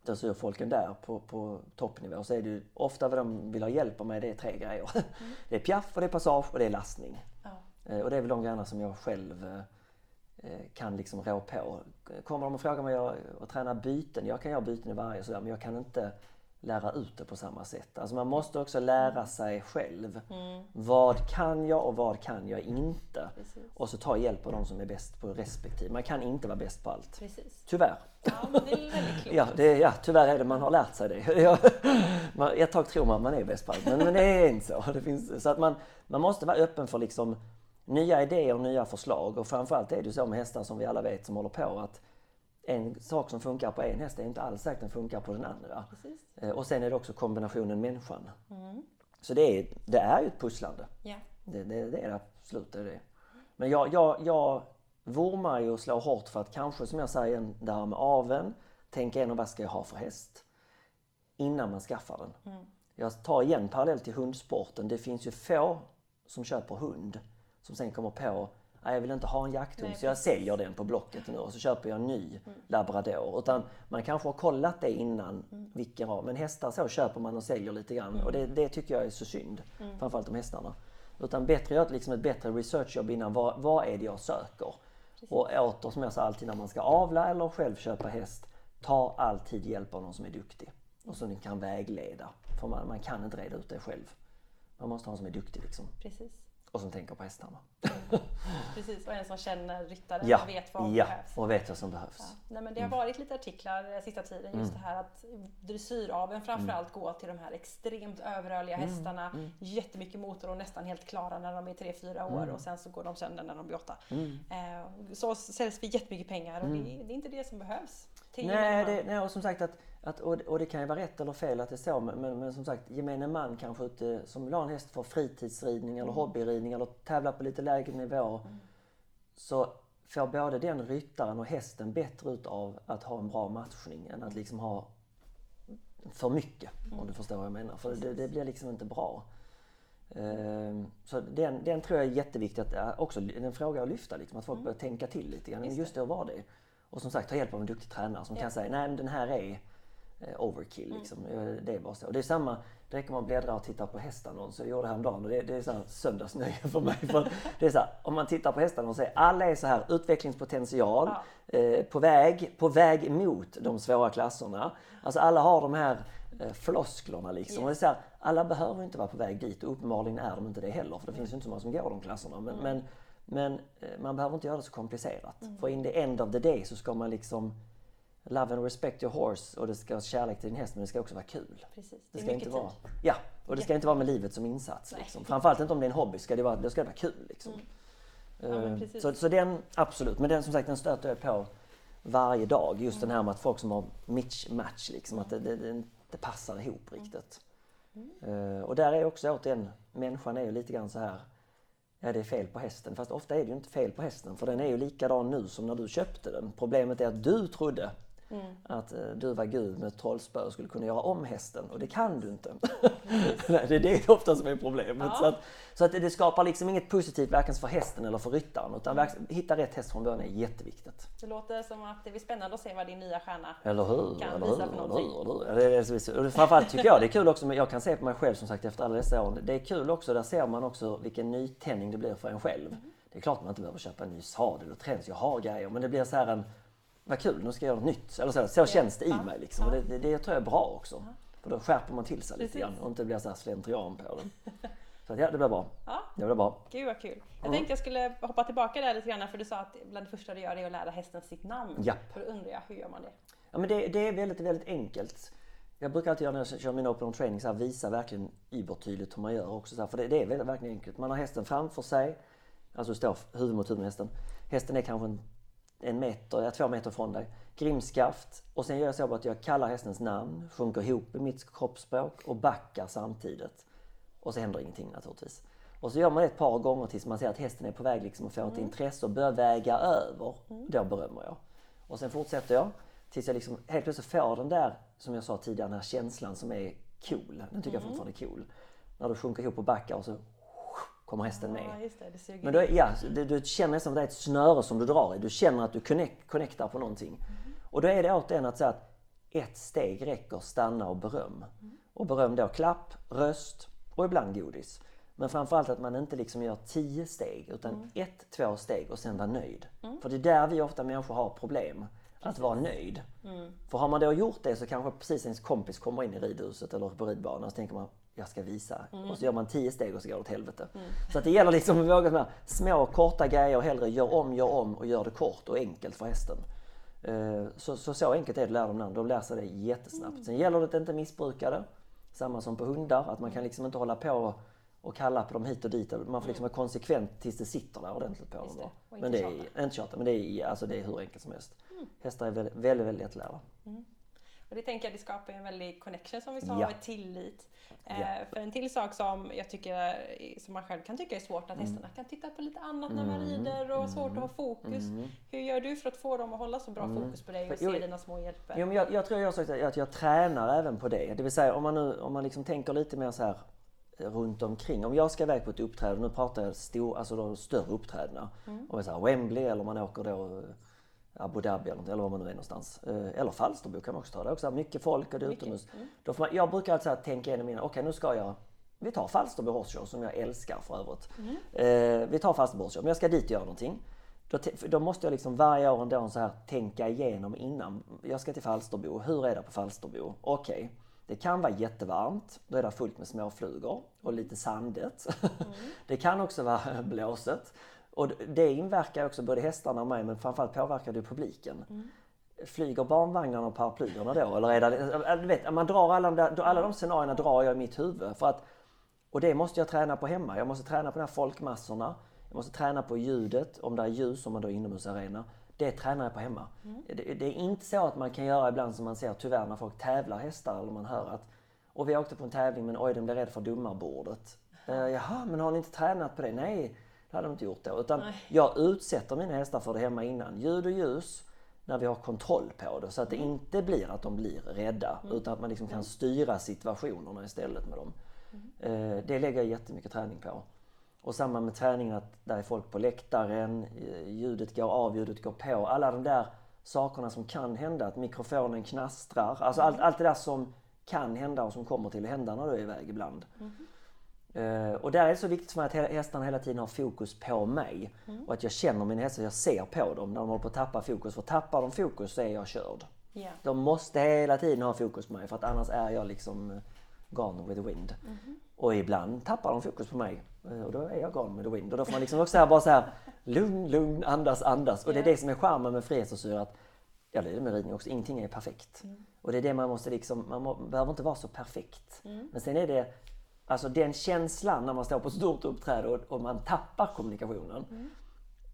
dressyrfolken där på, på toppnivå så är det ju ofta vad de vill ha hjälp med det är tre grejer. Mm. Det är piaff och det är passage och det är lastning. Ja. Eh, och det är väl de grejerna som jag själv eh, kan liksom rå på. Kommer de och frågar mig att träna byten, jag kan göra byten i varje sådär men jag kan inte lära ut det på samma sätt. Alltså man måste också lära mm. sig själv. Mm. Vad kan jag och vad kan jag inte? Precis. Och så ta hjälp av de som är bäst på respektive. Man kan inte vara bäst på allt. Precis. Tyvärr. Ja, det är väldigt klokt. ja, det, ja, tyvärr är det. Man har lärt sig det. man, ett tag tror man att man är bäst på allt, men, men det är inte så. Det finns, så att man, man måste vara öppen för liksom nya idéer och nya förslag. Och framförallt är det så med hästar som vi alla vet som håller på att en sak som funkar på en häst är inte alls säkert den funkar på den andra. Precis. Eh, och sen är det också kombinationen människan. Mm. Så det är, det är ju ett pusslande. Yeah. Det, det, det, är det absolut. Det är det. Men jag, jag, jag vurmar ju och slår hårt för att kanske som jag säger det här med aven, tänka igenom vad ska jag ha för häst innan man skaffar den. Mm. Jag tar igen parallell till hundsporten. Det finns ju få som köper hund som sen kommer på Nej, jag vill inte ha en jakthund Nej, så jag säljer den på Blocket nu och så köper jag en ny mm. labrador. Utan man kanske har kollat det innan mm. vilken av, men hästar så köper man och säljer lite grann mm. och det, det, tycker jag är så synd. Mm. Framförallt om hästarna. Utan bättre göra liksom ett bättre researchjobb innan. Vad, vad är det jag söker? Precis. Och åter som jag sa alltid när man ska avla eller själv köpa häst. Ta alltid hjälp av någon som är duktig. Och som kan vägleda. För man, man kan inte reda ut det själv. Man måste ha någon som är duktig liksom. Precis och som tänker på hästarna. Precis, och en som känner ryttaren ja, och vet vad som ja, behövs. och vet vad som behövs. Ja. Nej, men det har mm. varit lite artiklar den sista tiden just mm. det här att dressyraveln framförallt mm. går till de här extremt överrörliga mm. hästarna. Mm. Jättemycket motor och nästan helt klara när de är 3-4 år mm. och sen så går de sönder när de blir 8. Mm. Eh, så säljs för jättemycket pengar och det, det, är inte det som behövs. Nej, det, nej, och som sagt att att, och, och, det kan ju vara rätt eller fel att det är så, men, men, men som sagt gemene man kanske ute som vill ha en häst för fritidsridning eller mm. hobbyridning eller tävla på lite lägre nivå. Mm. Så får både den ryttaren och hästen bättre ut av att ha en bra matchning än att liksom ha för mycket, mm. om du förstår vad jag menar. För det, det blir liksom inte bra. Ehm, så den, den tror jag är jätteviktig, att, också en fråga att lyfta, liksom, att folk mm. börjar tänka till lite grann. Just det, och var det. Och som sagt ta hjälp av en duktig tränare som ja. kan säga, nej men den här är overkill. Liksom. Eh, Det är bara så. Det är samma, det räcker med att bläddra och titta på hästannonser. Jag gjorde det häromdagen och det, det är så här söndagsnöje för mig. För det är så här, om man tittar på hästannonser, alla är så här utvecklingspotential, eh, på, väg, på väg mot de svåra klasserna. Alltså alla har de här eh, flosklerna liksom. Och det är så här, alla behöver inte vara på väg dit och uppenbarligen är de inte det heller. För det finns ju inte så många som går de klasserna. Men, men, men eh, man behöver inte göra det så komplicerat. För in the end of the day så ska man liksom Love and respect your horse och det ska vara kärlek till din häst men det ska också vara kul. Precis. Det Det ska inte vara, tid. ja, och det ska inte vara med livet som insats. Liksom. Framförallt inte om det är en hobby, ska det vara, då ska det vara kul. Liksom. Mm. Ja, Eh, så, så den, absolut. Men den som sagt, den stöter jag på varje dag. Just den här med att folk som har match, liksom, att det, det, det inte passar ihop riktigt. Eh, och där är också återigen, människan är ju lite grann så här, ja det är fel på hästen. Fast ofta är det ju inte fel på hästen, för den är ju likadan nu som när du köpte den. Problemet är att du trodde att eh, du var gud med ett trollspö och skulle kunna göra om hästen och det kan du inte. Nej, det är det ofta som är problemet. Så, att, så att det, skapar liksom inget positivt varken för hästen eller för ryttaren. Utan verks- hitta rätt häst från början är jätteviktigt. Det låter som att det blir spännande att se vad din nya stjärna Eller hur? kan eller visa hur? för Eller någonting. hur? Eller hur? Ja, som är- och framförallt tycker jag det är kul också, men jag kan se på mig själv som sagt efter alla dessa år. Det är kul också, där ser man också vilken nytändning det blir för en själv. Mm. Det är klart man inte behöver köpa en ny sadel och träns, jag har grejer. Men det blir så här en, vad kul, nu ska jag göra något nytt. Eller så, så känns det i Ja. mig liksom. Och det, det, det tror jag är bra också. För då skärper man till sig lite Precis. grann och inte blir så här slentrian på den. Så att, ja, det blir bra. Ja. Det blir bra. Gud vad kul. Jag tänkte jag skulle hoppa tillbaka där lite grann för du sa att bland det första du gör är att lära hästen sitt namn. För då undrar jag, hur gör man det? Ja, men det, det är väldigt, väldigt enkelt. Jag brukar alltid göra när jag kör min open training, så här, visa verkligen übertydligt hur man gör också. Så här, för det, det är väldigt, verkligen enkelt. Man har hästen framför sig, alltså står huvud mot huvud med hästen. Hästen är kanske en, meter, ja, två meter från dig. Grimskaft. Och sen gör jag så att jag kallar hästens namn, sjunker ihop i mitt kroppsspråk och backar samtidigt. Och så händer ingenting naturligtvis. Och så gör man det ett par gånger tills man ser att hästen är på väg liksom att få ett intresse och börjar väga över. Då berömmer jag. Och sen fortsätter jag tills jag liksom helt plötsligt får den där, som jag sa tidigare, den här känslan som är cool. Den tycker jag fortfarande är cool. När du sjunker ihop och backar och så kommer hästen med. Ja, just det. Det suger Men då, ja, du, du känner nästom att det är ett snöre som du drar i. Du känner att du connect, connectar på någonting. Och då är det återigen att säga att ett steg räcker, stanna och beröm. Och beröm då klapp, röst och ibland godis. Men framförallt att man inte liksom gör tio steg utan ett, två steg och sen vara nöjd. För det är där vi ofta människor har problem. Att vara nöjd. För har man då gjort det så kanske precis ens kompis kommer in i ridhuset eller på ridbanan och så tänker man jag ska visa. Och så gör man tio steg och så går det åt helvete. Så att det gäller liksom att våga med små korta grejer. Hellre gör om, gör om och gör det kort och enkelt för hästen. Eh, Så, så, så enkelt är det att lära dem namn. De lär sig det jättesnabbt. Sen gäller det att inte missbruka det. Samma som på hundar. Att man kan liksom inte hålla på och kalla på dem hit och dit. Man får liksom vara konsekvent tills det sitter där ordentligt på dem. det. Men det är, inte tjata, men det är, alltså det är hur enkelt som helst. Hästar är väldigt, väldigt, väldigt lättlärda. Och det tänker jag, det skapar en väldig connection som vi sa, Ja. och tillit. Eh, Ja. För en till sak som jag tycker, som man själv kan tycka är svårt, att Mm. hästarna kan titta på lite annat när man rider och svårt att ha fokus. Hur gör du för att få dem att hålla så bra fokus på dig och Mm. Jo, se dina små hjälper? Jo, men jag, jag tror jag sagt att jag tränar även på det. Det vill säga om man nu om man liksom tänker lite mer så här eh, runt omkring. Om jag ska iväg på ett uppträdande, nu pratar jag stor, alltså då större uppträdanden. Om det är så här Wembley eller om man åker då eh, Abu Dhabi eller, eller var man nu är någonstans. Eh, Eller Falsterbo kan man också ta. Det är också mycket folk och det är utomhus. Då får man, jag brukar alltid tänka igenom innan, okej nu ska jag vi tar Falsterbo Horse Show som jag älskar för övrigt. Eh, vi tar Falsterbo Horse Show, men jag ska dit och göra någonting. Då, då måste jag liksom varje år ändå så här tänka igenom innan. Jag ska till Falsterbo, hur är det på Falsterbo? Okej, det kan vara jättevarmt, då är det fullt med småflugor och lite sandigt. det kan också vara blåsigt. Och det inverkar också både hästarna och mig, men framförallt påverkar det publiken. Flyger barnvagnarna och paraplyerna då? Eller är det, du vet, man drar alla de, där, alla de scenarierna drar jag i mitt huvud. För att, och det måste jag träna på hemma. Jag måste träna på de här folkmassorna. Jag måste träna på ljudet, om det är ljus, om man då är inomhusarena. Det tränar jag på hemma. Det, det är inte så att man kan göra ibland som man ser tyvärr när folk tävlar hästar eller man hör att och vi åkte på en tävling men oj, de blev rädda för domarbordet. Uh, jaha, men har ni inte tränat på det? Nej, det hade de inte gjort då. Utan jag utsätter mina hästar för det hemma innan. Ljud och ljus, när vi har kontroll på det. Så att det inte blir att de blir rädda. Utan att man liksom kan styra situationerna istället med dem. Eh, det lägger jag jättemycket träning på. Och samma med träningen att där är folk på läktaren, eh, ljudet går av, ljudet går på. Alla de där sakerna som kan hända. Att mikrofonen knastrar. Alltså allt, allt det där som kan hända och som kommer till att hända när du är iväg ibland. Eh, och där är det så viktigt för mig att hästarna hela tiden har fokus på mig. Och att jag känner mina hästar, jag ser på dem när de håller på att tappa fokus. För tappar de fokus så är jag körd. Ja. De måste hela tiden ha fokus på mig för att annars är jag liksom eh, gone with the wind. Och ibland tappar de fokus på mig eh, och då är jag gone with the wind. Och då får man liksom också så här, bara så här lugn, lugn, andas, andas. Och det är det som är charmen med frihetsdressyr att Ja, det är det med ridning också. Ingenting är perfekt. Och det är det man måste liksom, man må, behöver inte vara så perfekt. Men sen är det, alltså den känslan när man står på ett stort uppträde och, och man tappar kommunikationen.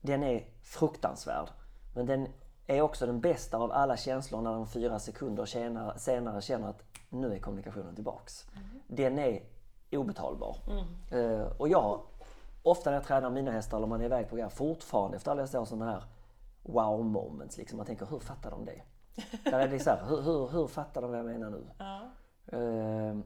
Den är fruktansvärd. Men den är också den bästa av alla känslor när de fyra sekunder senare, senare känner att nu är kommunikationen tillbaks. Den är obetalbar. Eh, och jag, ofta när jag tränar mina hästar eller man är iväg på grejer, fortfarande efter alla dessa år sådana här wow moments. Liksom. Man tänker, hur fattar de det? Där är det så här, hur, hur, hur fattar de vad jag menar nu? Ja. Eh,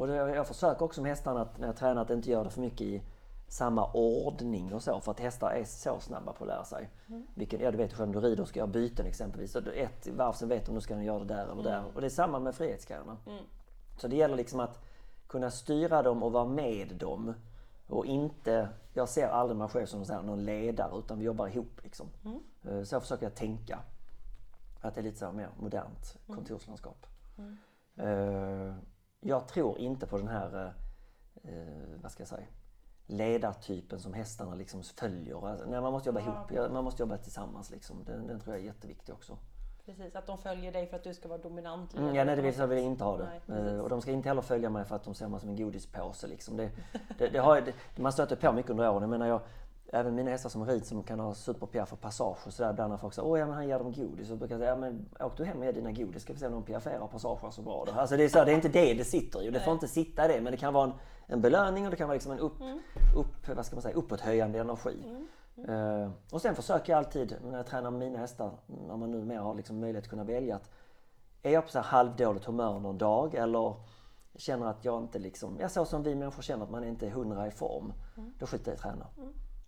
och det, jag försöker också med hästarna att när jag tränar att inte göra det för mycket i samma ordning och så för att hästar är så snabba på att lära sig. Vilken, ja, du vet själv, du rider och ska göra byten exempelvis. Så ett varv sen vet de nu ska den göra det där eller där. Och det är samma med frihetsgrejerna. Så det gäller liksom att kunna styra dem och vara med dem. Och inte, jag ser aldrig mig själv som någon ledare utan vi jobbar ihop liksom. Eh, Så jag försöker jag tänka. Att det är lite så mer modernt kontorslandskap. Eh, jag tror inte på den här, eh, eh, vad ska jag säga, ledartypen som hästarna liksom följer. Alltså, nej, man måste jobba ihop, Ja, man måste jobba tillsammans. Liksom. Den, den tror jag är jätteviktig också. Precis, att de följer dig för att du ska vara dominant. Mm, ja, nej, det vill, jag inte ha det. Nej. Eh, och de ska inte heller följa mig för att de ser mig som en godispåse. Liksom. Det, det, det har, det, man stöter på mycket under åren. Jag menar, jag, även mina hästar som rids som kan ha superpiaff och passage och sådär. Ibland när folk säger åh ja men han ger dem godis. Så brukar jag säga, ja men åk du hem med dina godis ska vi se om de piafferar och passagerar så bra. Alltså det är, så, det är inte det det sitter i. Det får inte sitta det. Men det kan vara en, en belöning och det kan vara liksom en upp, upp, vad ska man säga, uppåthöjande energi. Eh, och sen försöker jag alltid när jag tränar mina hästar, när man nu mer har liksom möjlighet att kunna välja att är jag på så här halvdåligt humör någon dag eller känner att jag inte liksom, ja så som vi människor känner att man inte är hundra i form, då skiter jag i att träna.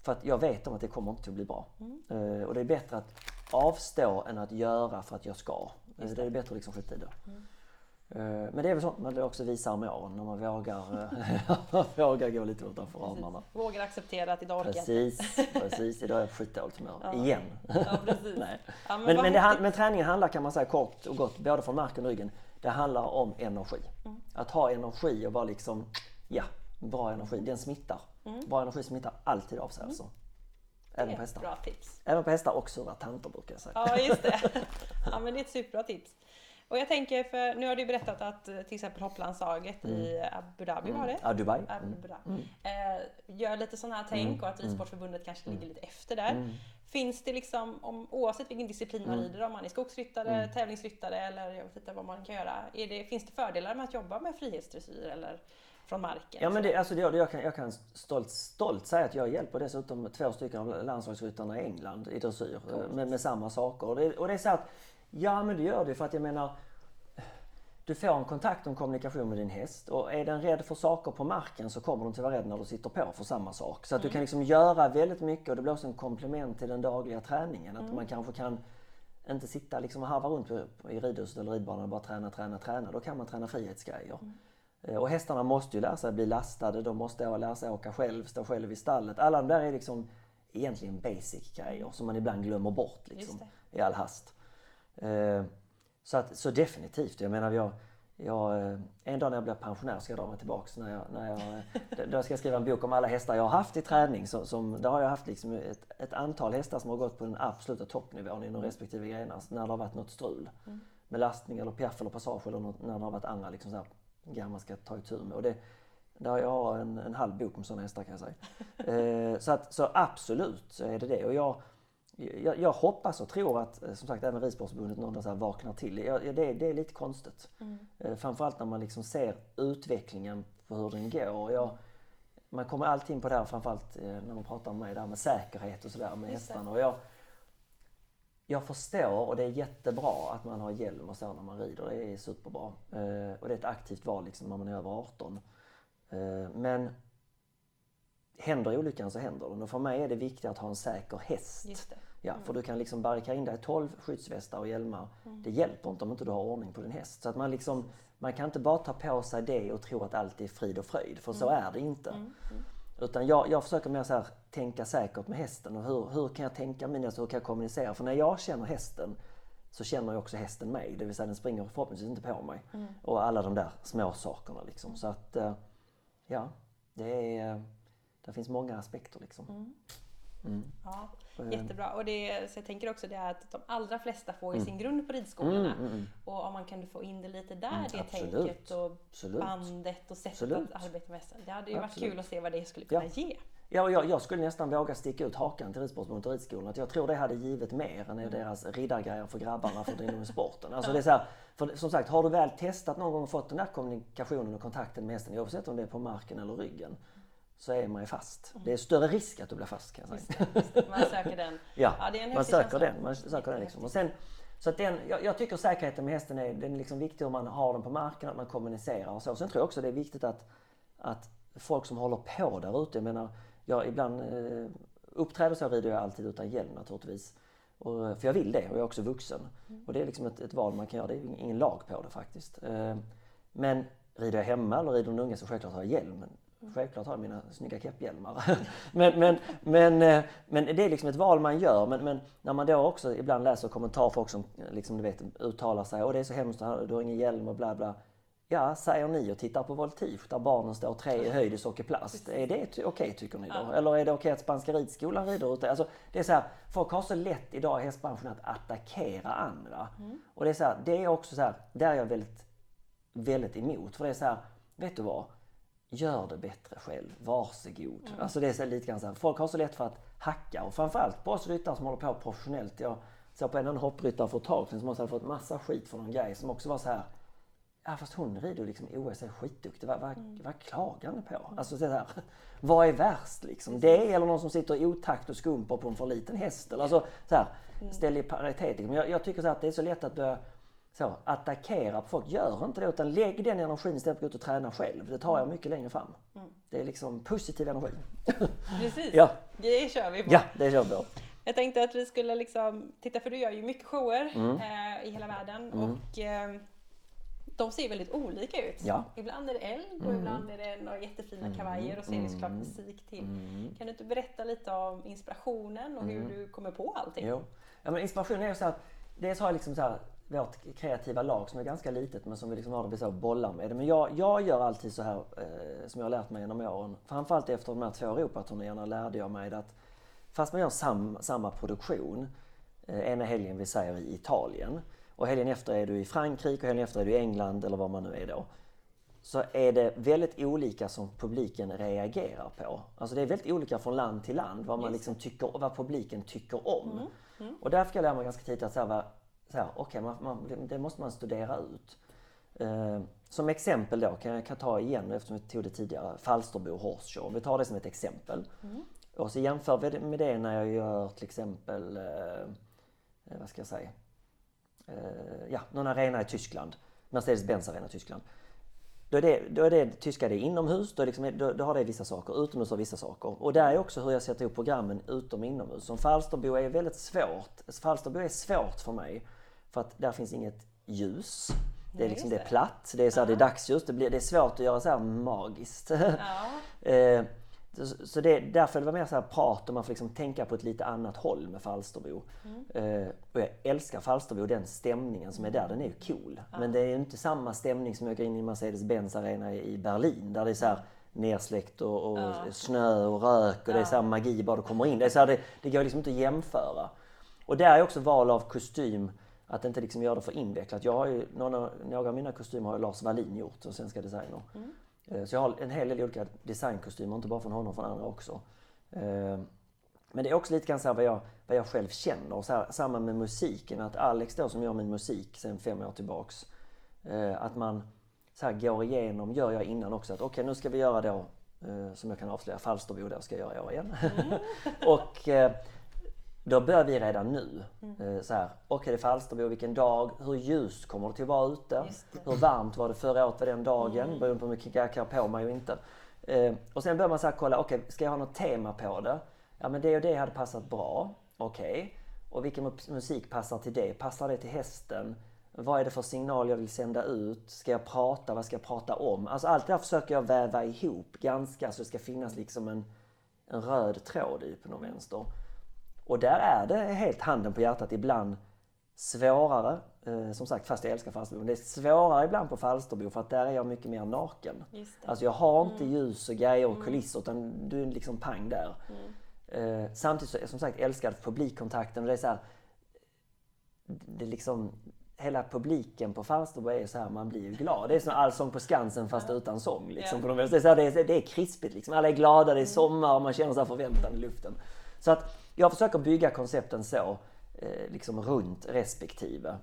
För att jag vet om att det kommer inte att bli bra. Eh, och det är bättre att avstå än att göra för att jag ska. Eh, det är bättre att liksom skita i det. Eh, Men det är väl sånt man också visar med åren när man vågar, vågar gå lite utanför ramarna. Vågar acceptera att idag orkar. Precis, precis. Idag är jag skitdåligt humör. Igen. Ja. Nej. Ja, men Men, men, det, men träningen handlar kan man säga kort och gott, både från marken och ryggen. Det handlar om energi. Mm. Att ha energi och vara liksom, ja, bra energi. Den smittar. Bra energi smittar alltid av sig alltså. Även Mm. På hästar. bra tips. Även på hästar och sura tanter brukar jag säga. Ja, just det. Ja, men det är ett superbra tips. Och jag tänker, för nu har du berättat att eh, till exempel hopplandslaget i Abu Dhabi var det? Ja, Dubai. Abu Dhabi. Eh, gör lite sådana här tänk och att Ridsportförbundet kanske ligger lite efter där. Finns det liksom, om, oavsett vilken disciplin man rider, om man är skogsryttare, tävlingsryttare eller jag vet inte vad man kan göra. Är det, finns det fördelar med att jobba med frihetsdressyr eller från marken? Ja men det, alltså det, jag, kan, jag kan stolt, stolt säga att jag hjälper dessutom två stycken av landslagsryttarna i England i dressyr eh, med, med samma saker. Och det, och det är så att, ja men det gör det för att jag menar du får en kontakt och en kommunikation med din häst och är den rädd för saker på marken så kommer den till vara rädd när du sitter på för samma sak. Så att du kan liksom göra väldigt mycket och det blir också en komplement till den dagliga träningen. Att man kanske kan inte sitta liksom och harva runt i ridhuset eller ridbanan och bara träna, träna, träna. Då kan man träna frihetsgrejer. Eh, Och hästarna måste ju lära sig bli lastade, de måste lära sig åka själv, stå själv i stallet. Alla de där är liksom egentligen basic grejer som man ibland glömmer bort liksom, i all hast. Eh, Så, att, så definitivt, jag menar jag, jag, eh, en dag när jag blir pensionär ska jag dra mig tillbaks. När jag, när jag, eh, då ska jag skriva en bok om alla hästar jag har haft i träning. Som, som, där har jag haft liksom ett, ett antal hästar som har gått på den absoluta toppnivån inom respektive grenar när det har varit något strul. Med lastning eller piaff eller passage eller något, när det har varit andra liksom så här, grejer man ska ta itu med. Och det, där jag har en, en halv bok med sådana hästar kan jag säga. Eh, så, att, så absolut så är det det. Och jag, jag, jag hoppas och tror att eh, som sagt även Ridsportförbundet någon så här vaknar till. Jag, det, det är lite konstigt. Eh, Framförallt när man liksom ser utvecklingen på hur den går. Jag, man kommer alltid in på det här framförallt eh, när man pratar om mig där med säkerhet och sådär med Just det. hästarna. Och jag, jag förstår och det är jättebra att man har hjälm och så när man rider. Det är superbra. Eh, och det är ett aktivt val liksom när man är över 18. Eh, men händer olyckan så händer den. Och för mig är det viktigt att ha en säker häst. Ja, för du kan liksom barrikera in dig 12 skyddsvästar och hjälmar. Det hjälper inte om inte du har ordning på din häst. Så att man liksom, man kan inte bara ta på sig det och tro att allt är frid och fröjd, för så är det inte. Utan jag, jag försöker mer så här, tänka säkert med hästen och hur, hur kan jag tänka min häst, hur kan jag kommunicera? För när jag känner hästen så känner ju också hästen mig, det vill säga den springer förhoppningsvis inte på mig. Och alla de där små sakerna liksom. Så att, eh, ja, det är, det finns många aspekter liksom. Ja, Eh. jättebra. Och det, så jag tänker också det är att de allra flesta får ju sin grund på ridskolorna. Och om man kan få in det lite där, det Mm, absolut. tänket och Absolut. bandet och sättet Absolut. att arbeta med hästen. Det hade ju varit kul att se vad det skulle kunna Ja. ge. Ja, jag, jag skulle nästan våga sticka ut hakan till Ridsportförbundet och Ridskolan. Att jag tror det hade givit mer än deras riddargrejer för grabbarna för inom sporten. Alltså det är så här, för som sagt, har du väl testat någon gång och fått den där kommunikationen och kontakten med hästen, oavsett om det är på marken eller ryggen, så är man ju fast. Det är större risk att du blir fast kan jag säga. Man söker den. Ja, Ja, det är en man söker den. Man söker den liksom. och sen, så att den, jag, jag tycker säkerheten med hästen är, den är liksom viktig om man har den på marken, att man kommunicerar och så. Sen tror jag också det är viktigt att, att folk som håller på där ute, jag menar, jag ibland eh, uppträder så rider jag alltid utan hjälm naturligtvis. Och, för jag vill det och jag är också vuxen. Och det är liksom ett, ett val man kan göra, det är ingen lag på det faktiskt. Eh, men rider jag hemma eller rider en unge så självklart har jag hjälm. Självklart har jag mina snygga kepphjälmar. men, men, men, eh, men det är liksom ett val man gör. Men, men när man då också ibland läser kommentarer folk som eh, liksom, du vet, uttalar sig. Och det är så hemskt, du har ingen hjälm och bla bla. Ja, säger ni och tittar på Voltige där barnen står tre i höjd i sockerplast. Är det okej tycker ni då? Eller är det okej att Spanska ridskolan rider ute? Alltså, det är så här, folk har så lätt idag i hästbranschen att attackera andra. Och det är så här, det är också så här, där är jag väldigt, väldigt emot. För det är så här, vet du vad? Gör det bättre själv, varsågod. Alltså det är lite grann så här, folk har så lätt för att hacka och framförallt på oss ryttare som håller på professionellt. Jag såg på en annan hoppryttare för ett tag sedan som också hade fått massa skit för någon grej som också var så här Ja fast hon rider liksom OS är skitduktig. Vad, vad, vad klagar ni på? Alltså så här, vad är värst liksom? Det eller någon som sitter i otakt och skumper på en för liten häst? Eller alltså, så här, ställ i paritet. Liksom. Jag, jag tycker så att det är så lätt att börja så, attackera på folk. Gör inte det utan lägg den energin istället för att gå ut och träna själv. Det tar jag mycket längre fram. Det är liksom positiv energi. Precis, Ja. det kör vi på. ja, det kör vi på. Jag tänkte att vi skulle liksom, titta för du gör ju mycket shower Mm. eh, i hela världen och eh, de ser väldigt olika ut. Ja. Mm. Ibland är det eld och ibland är det några jättefina kavajer och så är det såklart musik till. Mm. Kan du inte berätta lite om inspirationen och hur du kommer på allting? Jo. Ja, men inspiration är så att dels har jag liksom så här, vårt kreativa lag som är ganska litet men som vi liksom har det så bollar med. Men jag, jag gör alltid så här eh, som jag har lärt mig genom åren. Framförallt efter de här två Europaturnéerna lärde jag mig att fast man gör sam, samma produktion eh, ena helgen vi säger i Italien och helgen efter är du i Frankrike och helgen efter är du i England eller var man nu är då så är det väldigt olika som publiken reagerar på. Alltså det är väldigt olika från land till land vad man liksom tycker, vad publiken tycker om. Och där fick jag lära mig ganska tidigt att så här, så här, okay, man, man, det måste man studera ut. Eh, som exempel då kan jag kan ta igen eftersom vi tog det tidigare, Falsterbo Horse Show. Vi tar det som ett exempel. Och så jämför vi med det när jag gör till exempel, eh, eh, vad ska jag säga, eh, ja, någon arena i Tyskland. Mercedes-Benz arena i Tyskland. Då är det, då är det tyska det är inomhus, då, är liksom, då, då har det vissa saker. Utomhus har vissa saker. Och där är också hur jag sätter ihop programmen utom och inomhus. Som Falsterbo är väldigt svårt. Falsterbo är svårt för mig. För att där finns inget ljus. Det är, liksom, det är platt, det är, så här, det är dagsljus. Det, blir, det är svårt att göra så här magiskt. Ja. Eh, så- Så det, därför det var mer så här prat och man får liksom tänka på ett lite annat håll med Falsterbo. Eh, och jag älskar Falsterbo, den stämningen som är där, den är ju cool. Men det är inte samma stämning som jag går in i Mercedes-Benz arena i Berlin där det är så här nersläckt och, och snö och rök och det är så här magi bara du kommer in. Det, är så här, det, det går liksom inte att jämföra. Och där är också val av kostym, att inte liksom göra det för invecklat. Jag har ju, några, några av mina kostymer har Lars Wallin gjort, som svenska designer. Eh, Så jag har en hel del olika designkostymer, inte bara från honom, från andra också. Eh, Men det är också lite grann så här vad, jag, vad jag själv känner. Och så här, samma med musiken, att Alex då som gör min musik sedan fem år tillbaks. eh, Att man så här går igenom, gör jag innan också, att okej nu ska vi göra då, som jag kan avslöja, Falsterbo då ska jag göra i år igen. och eh, då börjar vi redan nu. Eh, Så här, okej det är Falsterbo, vilken dag, hur ljust kommer det till att vara ute? Hur varmt var det förra året den dagen? Beroende på hur mycket jag kan på mig och inte. Eh, och sen börjar man så här kolla, okej ska jag ha något tema på det? Ja men det och det hade passat bra. Okej. Och vilken mu- musik passar till det? Passar det till hästen? Vad är det för signal jag vill sända ut? Ska jag prata? Vad ska jag prata om? Alltså allt det här försöker jag väva ihop ganska så det ska finnas liksom en, en röd tråd i på någon vänster. Och där är det helt handen på hjärtat ibland svårare, eh, som sagt fast jag älskar Falsterbo, det är svårare ibland på Falsterbo för att där är jag mycket mer naken. Alltså jag har inte ljus och grejer och kulisser utan du är liksom pang där. Eh, samtidigt så som sagt älskar publikkontakten och det är så här, det är liksom hela publiken på Falsterbo är så här, man blir ju glad. Det är som Allsång på Skansen fast utan sång. Liksom, Ja. på vis. det, är så här, det, är, det är krispigt liksom. Alla är glada, det är sommar och man känner så här förväntan i luften. Så att jag försöker bygga koncepten så, eh, liksom runt respektive.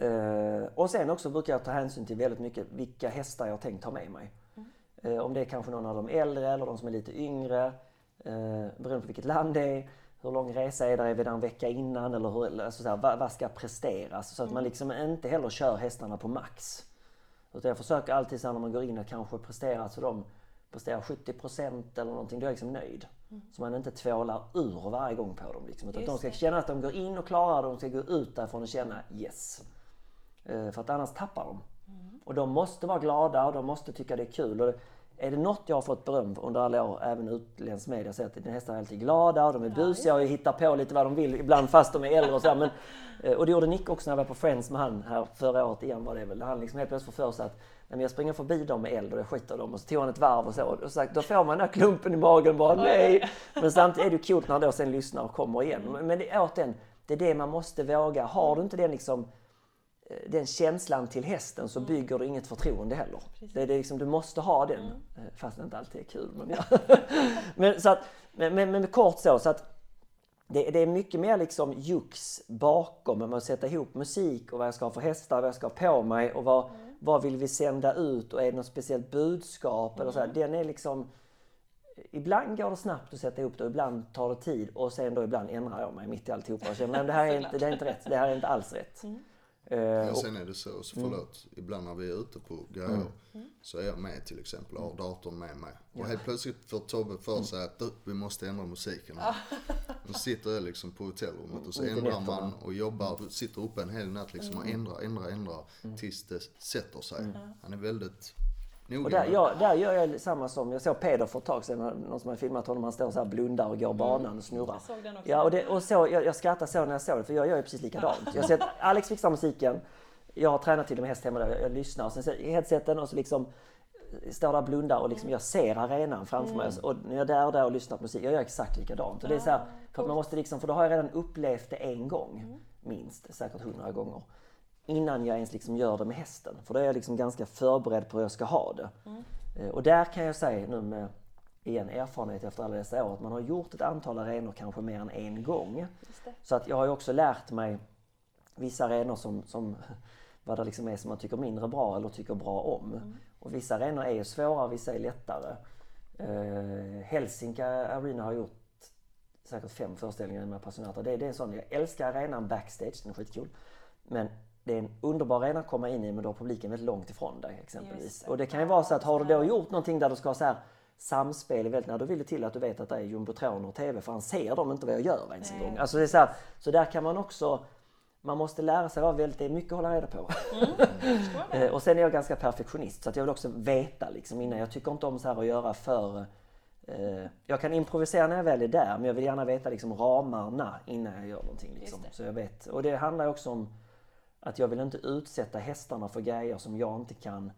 Eh, och sen också brukar jag ta hänsyn till väldigt mycket vilka hästar jag tänkt ha med mig. Eh, om det är kanske någon av de äldre eller de som är lite yngre. Beroende på vilket land det är. Hur lång resa är det? Är vi där en vecka innan? Eller hur, alltså så här, vad, vad ska presteras? Så att man liksom inte heller kör hästarna på max. Utan jag försöker alltid så när man går in att kanske prestera så de presterar 70% eller någonting. Då är jag liksom nöjd. Så man inte tvålar ur varje gång på dem. Liksom, utan att de ska känna att de går in och klarar det. De ska gå ut därifrån och känna yes. Eh, För att annars tappar de. Och de måste vara glada och de måste tycka det är kul. Och är det något jag har fått beröm för under alla år, även utländsk media, så är att dina hästar är alltid glada och de är busiga och hittar på lite vad de vill ibland fast de är äldre och så. Men, eh, Och det gjorde Nick också när jag var på Friends med han här förra året igen var det väl. Han liksom helt plötsligt får för sig att nej, men jag springer förbi dem med eld och jag skiter dem och så tog han ett varv och så. Och så sagt, då får man den där klumpen i magen bara nej. Men samtidigt är det coolt när han då sen lyssnar och kommer igen. Men men det är återigen, det är det man måste våga. Har du inte den liksom den känslan till hästen så bygger du inget förtroende heller. Det är liksom, du måste ha den. Eh, Fast det inte alltid är kul. Men, ja. men, så att, men, men, men kort så, så att det, det är mycket mer liksom jux bakom med att sätta ihop musik och vad jag ska ha för hästar, vad jag ska ha på mig och vad, vad vill vi sända ut och är det något speciellt budskap eller så här. Den är liksom Ibland går det snabbt att sätta ihop det och ibland tar det tid och sen då ibland ändrar jag mig mitt i alltihopa och känner men det här är inte, det är inte rätt, det här är inte alls rätt. Eh, Men och- sen är det så, så förlåt, ibland när vi är ute på grejer så är jag med till exempel och har datorn med mig. Och helt plötsligt får Tobbe för sig att vi måste ändra musiken. Då sitter jag liksom på hotellrummet och så ändrar man och jobbar, sitter uppe en hel natt liksom och ändrar, ändrar, ändrar tills det sätter sig. Han är väldigt noga Och där, med- ja, där gör jag samma som, jag såg Peder för ett tag sedan, någon som hade filmat honom, han står så här blundar och går banan och snurrar. Jag såg den också. Ja, och, det, och så, jag, jag skrattade så när jag såg det, för jag gör ju precis likadant. Jag ser att Alex fixar musiken, jag har tränat till och med häst hemma där, jag, jag lyssnar och sen så i headseten och så liksom står där och blundar och liksom jag ser arenan framför mig. Och när jag är där och där och lyssnar på musik, jag gör exakt likadant. Och det är så här, för att man måste liksom, för då har jag redan upplevt det en gång, minst, säkert hundra gånger. Innan jag ens liksom gör det med hästen. För då är jag liksom ganska förberedd på hur jag ska ha det. Eh, Och där kan jag säga nu med igen erfarenhet efter alla dessa år att man har gjort ett antal arenor kanske mer än en gång. Så att jag har ju också lärt mig vissa arenor som, som vad det liksom är som man tycker mindre bra eller tycker bra om. Och vissa arenor är ju svåra, vissa är lättare. Eh, Helsinki Arena har gjort säkert fem föreställningar med Passionata. Det, det är en sån, jag älskar arenan backstage, den är skitkul. Men det är en underbar arena att komma in i men då har publiken väldigt långt ifrån dig exempelvis. Det. Och det kan ju vara så att har du då gjort någonting där du ska ha så här samspel väldigt, när då vill det till att du vet att det är jumbotroner och TV för han ser dem inte vad jag gör ens en gång. Alltså det är så, här, så där kan man också man måste lära sig vara väldigt, det är mycket att hålla reda på. Eh, och sen är jag ganska perfektionist så att jag vill också veta liksom innan. Jag tycker inte om så här att göra för eh, jag kan improvisera när jag väl är där men jag vill gärna veta liksom ramarna innan jag gör någonting. Liksom. Så jag vet. Och det handlar också om att jag vill inte utsätta hästarna för grejer som jag inte kan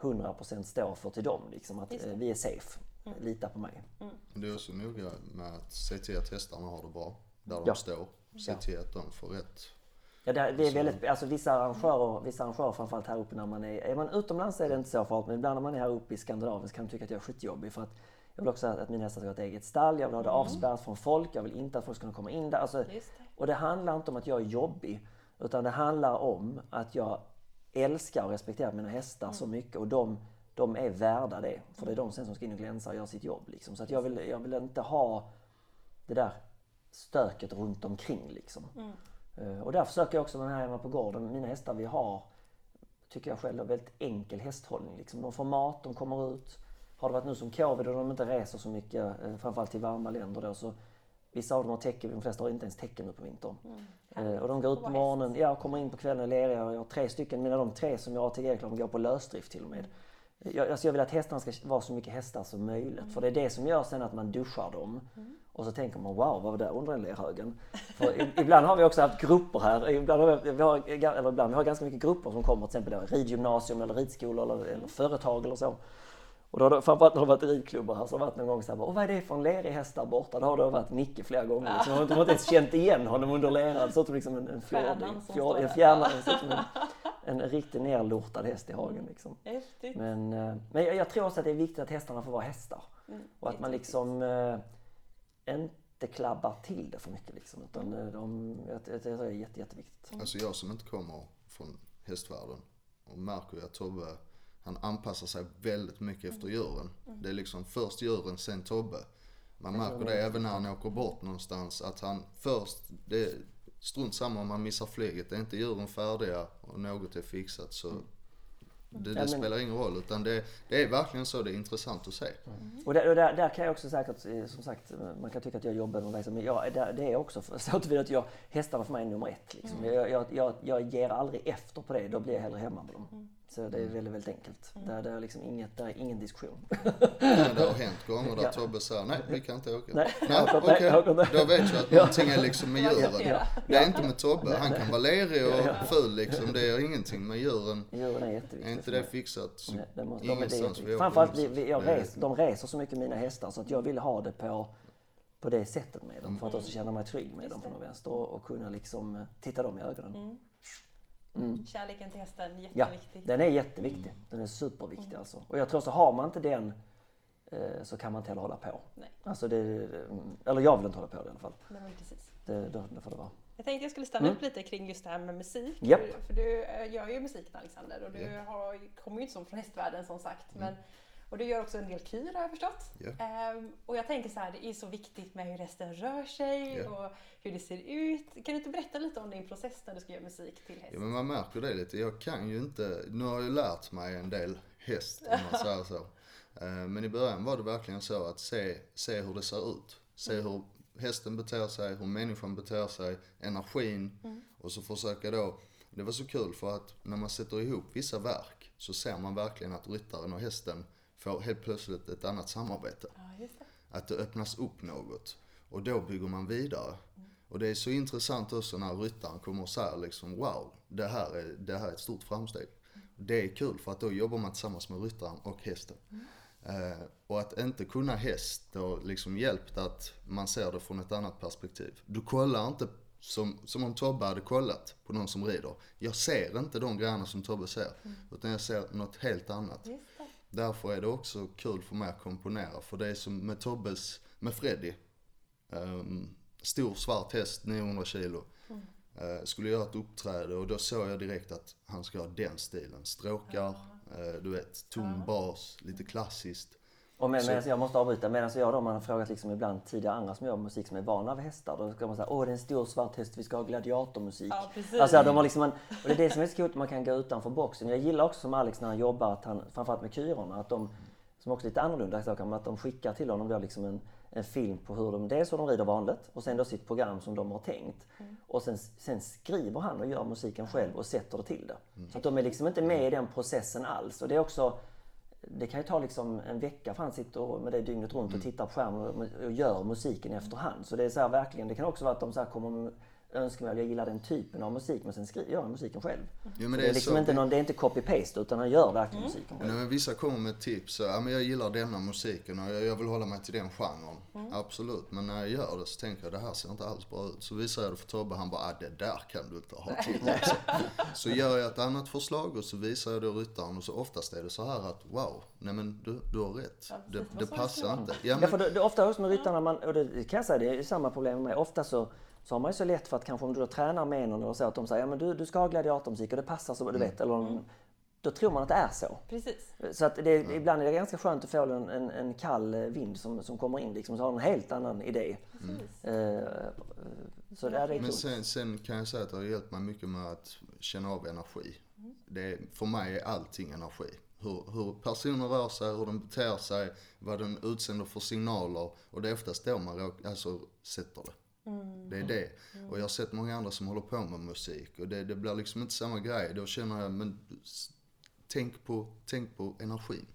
100% stå för till dem. Liksom. Att eh, vi är safe, lita på mig. Det är också noga med att se till att hästarna har det bra där de Ja. står. Se Ja. till att de får rätt. Ja, det, det är väldigt, alltså vissa arrangörer, vissa arrangörer framförallt här uppe när man är, är man utomlands är det inte så farligt men ibland när man är här uppe i Skandinavien så kan man tycka att jag är skitjobbig för att jag vill också att mina hästar ska ha ett eget stall, jag vill ha det avspärrat från folk, jag vill inte att folk ska kunna komma in där. Alltså, det. och det handlar inte om att jag är jobbig utan det handlar om att jag älskar och respekterar mina hästar så mycket och de, de är värda det. För det är de sen som ska in och glänsa och göra sitt jobb. Liksom. Så att jag, vill, jag vill inte ha det där stöket runt omkring liksom. Eh, Och där försöker jag också med den här hemma på gården, mina hästar vi har, tycker jag själv, är väldigt enkel hästhållning. Liksom. De får mat, de kommer ut. Har det varit nu som covid och de inte reser så mycket, eh, framförallt till varma länder då, så Vissa av dem har tecken, de flesta har inte ens tecken nu på vintern. Mm. Eh, och de går ut på morgonen, ja, kommer in på kvällen och är leriga. Jag har tre stycken, mina de tre som jag har till ATG-reklam går på lösdrift till och med. Jag, alltså jag vill att hästarna ska vara så mycket hästar som möjligt. För det är det som gör sen att man duschar dem. Och så tänker man wow, vad var det där under den lerhögen? Ibland har vi också haft grupper här. Ibland har vi, vi har, eller ibland, vi har ganska mycket grupper som kommer till exempel då, ridgymnasium eller ridskolor eller, eller företag eller så. Och då har det, framförallt när det har varit ridklubbar här så har det varit någon gång så här, Åh, vad är det för en lerig häst där borta? Då har det varit Nicke flera gånger. Så de har inte- de har inte ens känt igen honom under leran. Så som liksom en, en Fjord, står en fjärna, en, en riktigt nerlortad häst i hagen. Liksom. Häftigt. Men, eh, men jag, jag tror också att det är viktigt att hästarna får vara hästar. Mm, Och att man liksom eh, inte klabbar till det för mycket. Liksom, utan Mm. de, jag, det är jätte, jätteviktigt. Alltså jag som inte kommer från hästvärlden och märker ju att Tobbe, han anpassar sig väldigt mycket efter djuren. Det är liksom först djuren, sen Tobbe. Man märker det även när han åker bort någonstans att han först, det är strunt samma om man missar flyget. Det är inte djuren färdiga och något är fixat så det, det Ja, men- spelar ingen roll utan det, det är verkligen så det är intressant att se. Och, där, och där, där kan jag också säkert, eh, som sagt, man kan tycka att jag jobbar med det, men jag, där, det är också för, så tillvida att jag, hästarna för mig är nummer ett. Liksom. Jag, jag, jag, jag ger aldrig efter på det, då blir jag hellre hemma med dem. Så det är väldigt, väldigt enkelt. Där, där, är liksom inget, där är ingen diskussion. Men det har hänt gånger där Ja. Tobbe säger nej vi kan inte åka. Nej, nej okej, gått- då vet jag att någonting är liksom med djuren. Ja. Det är inte med Tobbe, han kan vara lerig och ful liksom. Det är ingenting med djuren. Djuren är jätteviktiga. Är inte det fixat så Nej, det måste, de, är- det är ingenstans vi Framförallt, vi, någonstans. vi, jag Det är- res, de reser så mycket mina hästar så att jag vill ha det på, på det sättet med dem. För att också känna mig trygg med dem på något vänster och, och kunna liksom eh, titta dem i ögonen. Kärleken till hästen, Ja, jätteviktig. den är jätteviktig. Den är superviktig alltså. Och jag tror så har man inte den eh, så kan man inte heller hålla på. Nej. Alltså det, mm, eller jag vill inte hålla på det i alla fall. Nej, precis. Det, då, då får det vara. Jag tänkte jag skulle stanna upp lite kring just det här med musik. Japp. För, för du eh, gör ju musiken Alexander och du har, kommer ju inte som från hästvärlden som sagt. Men, och du gör också en del kyr har jag förstått. Ja. Ehm, och jag tänker så här, det är så viktigt med hur hästen rör sig Ja. och hur det ser ut. Kan du inte berätta lite om din process när du ska göra musik till häst? Ja men man märker det lite. Jag kan ju inte, nu har jag lärt mig en del häst om man säger så. Eh, Men i början var det verkligen så att se, se hur det ser ut. Se hur hästen beter sig, hur människan beter sig, energin. Och så försöka då, det var så kul för att när man sätter ihop vissa verk så ser man verkligen att ryttaren och hästen får helt plötsligt ett annat samarbete. Ja. Att det öppnas upp något. Och då bygger man vidare. Och det är så intressant också när ryttaren kommer och säger liksom wow, det här är, det här är ett stort framsteg. Det är kul för att då jobbar man tillsammans med ryttaren och hästen. Eh, och att inte kunna häst då liksom hjälpt att man ser det från ett annat perspektiv. Du kollar inte som, som om Tobbe hade kollat på någon som rider. Jag ser inte de grejerna som Tobbe ser. Utan jag ser något helt annat. Det. Därför är det också kul för mig att komponera. För det är som med Tobbes, med Freddy. Um, stor svart häst, 900 kilo. Eh, skulle göra ett uppträde och då såg jag direkt att han ska ha den stilen. Stråkar, eh, du vet, tung bas, lite klassiskt. Och med, medan jag måste avbryta, medan jag då, man har frågat liksom ibland tidigare andra som gör musik som är vana vid hästar. Då ska man säga, åh det är en stor svart häst, vi ska ha gladiatormusik. Ja, precis. Alltså de har liksom en, och det är det som är så coolt, man kan gå utanför boxen. Jag gillar också som Alex när han jobbar, att han, framförallt med kyrorna, att de, som också är lite annorlunda saker, men att de skickar till honom då liksom en, en film på hur de, dels hur de rider vanligt och sen då sitt program som de har tänkt. Och sen, sen skriver han och gör musiken själv och sätter det till det. Så att de är liksom inte med i den processen alls. Och det är också, det kan ju ta liksom en vecka för han sitter med det dygnet runt och tittar på skärmen och, gör musiken i efterhand. Så det är så här verkligen, det kan också vara att de så här kommer med önskemål, jag gillar den typen av musik men sen skriver jag musiken själv. Ja, Så men det, är liksom så. inte någon, det är inte copy-paste utan han gör verkligen musiken själv. Nej, men vissa kommer med tips. Så, ja, men jag gillar denna musiken och jag, jag vill hålla mig till den genren. Absolut, men när jag gör det så tänker jag det här ser inte alls bra ut. Så visar jag det för Tobbe, han bara, ah, det där kan du inte ha till. Så gör jag ett annat förslag och så visar jag det ryttaren och så oftast är det så här att wow, nej men du, du har rätt. Ja, Det, det det passar inte. Ja, Ja, men, för det, det, ofta också med ryttarna, man, och det kan jag säga, det är samma problem med mig. Ofta så, så har man ju så lätt för att kanske om du då tränar med någon eller så att de säger ja men du, du ska ha gladiatormusik och det passar så, du vet. Eller, om- Då tror man att det är så. Precis. Så att det, ibland är det ganska skönt att få en, en, en kall eh, vind som, som kommer in liksom, så har de en helt annan idé. Eh, så det är det men sen, sen kan jag säga att det har hjälpt mig mycket med att känna av energi. Det är, för mig är allting energi. hur, hur personer rör sig, hur de beter sig, vad den utsänder för signaler. Och det är oftast då man råk, alltså, sätter det. Det är det. Och jag har sett många andra som håller på med musik och det, det blir liksom inte samma grej. Då känner jag, men tänk på, tänk på energin.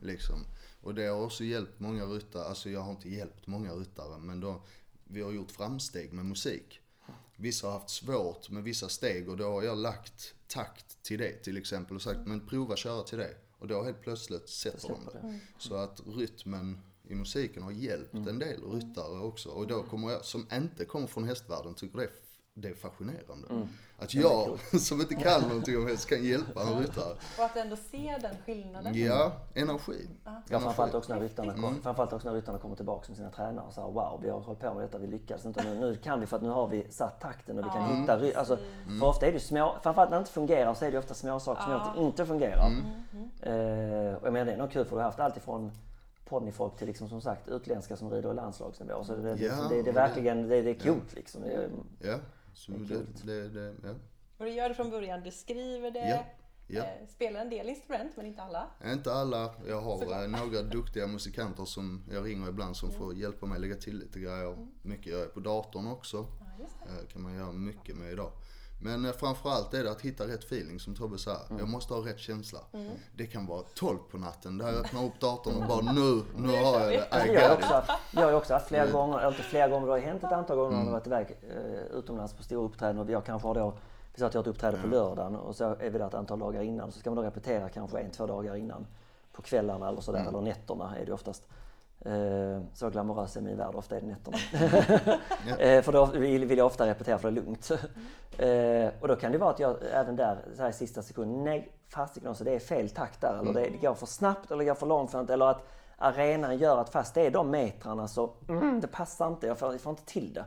Liksom. Och det har också hjälpt många ryttare, alltså jag har inte hjälpt många ryttare men då, vi har gjort framsteg med musik. Vissa har haft svårt med vissa steg och då har jag lagt takt till det till exempel och sagt men prova köra till det. Och då helt plötsligt sätter de det. Så att rytmen i musiken har hjälpt en del ryttare också. Och då kommer jag, som inte kommer från hästvärlden, tycker det är, det är fascinerande. Att jag, som inte kan någonting om häst, kan hjälpa en ryttare. Och att ändå se den skillnaden. Ja, energi. Ja, framförallt också när ryttarna, kom, framförallt också när ryttarna kommer tillbaka med sina tränare och säger wow, vi har hållit på med detta, vi lyckades inte. Nu, nu kan vi för att nu har vi satt takten och vi kan hitta ry- alltså, För ofta är det små, framförallt när det inte fungerar så är det ofta små saker som gör att det inte fungerar. Eh, och jag menar det är nog kul för du har haft allt ifrån ponnyfolk till liksom, som sagt utländska som rider landslagsnivå. Så det, det, Ja, det, det, är verkligen, det, det är coolt liksom. Det Ja, så det, det, det, ja. Och du gör det från början, du skriver det, Ja, ja. Eh, spelar en del instrument men inte alla. Inte alla. Jag har eh, några duktiga musikanter som jag ringer ibland som får hjälpa mig lägga till lite grejer. Mycket gör jag på datorn också. Eh, kan man göra mycket med idag. Men eh, framförallt är det att hitta rätt feeling som Tobbe sa. Jag måste ha rätt känsla. Det kan vara 12 på natten där jag öppnar upp datorn och bara nu, nu har jag det. I jag har också haft, jag har också haft flera gånger, eller inte flera gånger, det har hänt ett antal gånger när jag varit iväg eh, utomlands på stora uppträden och jag kanske har då, vi säger att jag har ett uppträde på lördagen och så är vi där ett antal dagar innan så ska man då repetera kanske en, två dagar innan på kvällarna eller sådär, eller nätterna är det oftast. Eh, så glamorös är min värld, ofta är det nätterna. eh, för då vill, jag ofta repetera för det är lugnt. eh, och då kan det vara att jag även där, så här i sista sekunden, nej fasiken också, det är fel takt där. Eller det, det går för snabbt eller det går för långsamt. Eller att arenan gör att fast det är de metrarna så mm, det passar inte, jag får, jag får inte till det.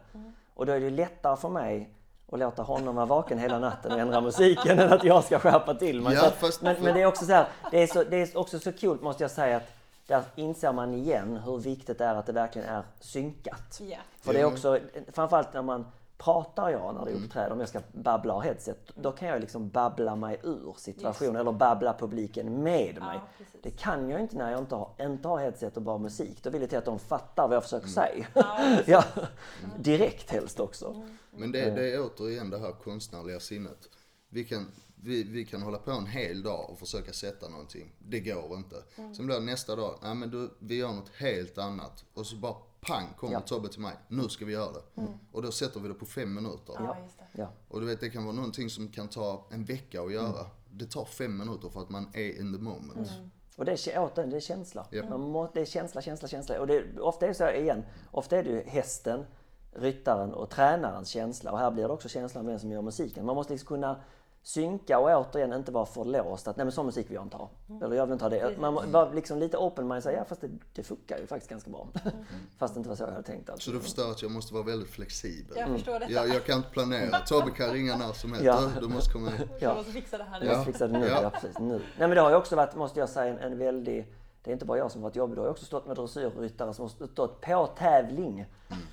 Och då är det lättare för mig att låta honom vara vaken hela natten och ändra musiken än att jag ska skärpa till mig. Ja, men, men det är också så här, det är, så, det är också så kul måste jag säga att där inser man igen hur viktigt det är att det verkligen är synkat. Ja. För det är Ja. också, framförallt när man pratar jag när det uppträder, om jag ska babbla och headset, då kan jag liksom babbla mig ur situationen eller babbla publiken med mig. precis. det kan jag inte när jag inte har, inte har headset och bara musik. Då vill jag till att de fattar vad jag försöker säga. ja, direkt helst också. Men det, det är återigen det här konstnärliga sinnet. Vi kan, vi, vi kan hålla på en hel dag och försöka sätta någonting. Det går inte. Sen blir det nästa dag, nej men du, vi gör något helt annat. Och så bara pang kommer Ja. Tobbe till mig. Nu ska vi göra det. Och då sätter vi det på fem minuter. Ja, just det. Ja. Och du vet det kan vara någonting som kan ta en vecka att göra. Det tar fem minuter för att man är in the moment. Och det är, återigen, det är känsla. Man må, det är känsla, känsla, känsla. Och det, ofta är det så igen, ofta är det ju hästen, ryttaren och tränarens känsla. Och här blir det också känslan med vem som gör musiken. Man måste liksom kunna synka och återigen inte vara för låst att nej men sån musik vill jag inte ha. Eller jag vill inte ha det. Man vara liksom lite open mind och säga ja fast det, det funkar ju faktiskt ganska bra. fast det inte var så jag hade tänkt. Alltså. Så du förstår att jag måste vara väldigt flexibel. Jag förstår detta. Jag, jag kan inte planera. Tobbe kan ringa när som helst. Ja. Du, måste komma hit. Jag måste fixa det här nu. Jag måste fixa det nu, Ja. ja. precis. Nu. Nej men det har ju också varit, måste jag säga, en, en väldig... Det är inte bara jag som har varit jobbig, det har ju också stått med dressyrryttare som har stått på tävling.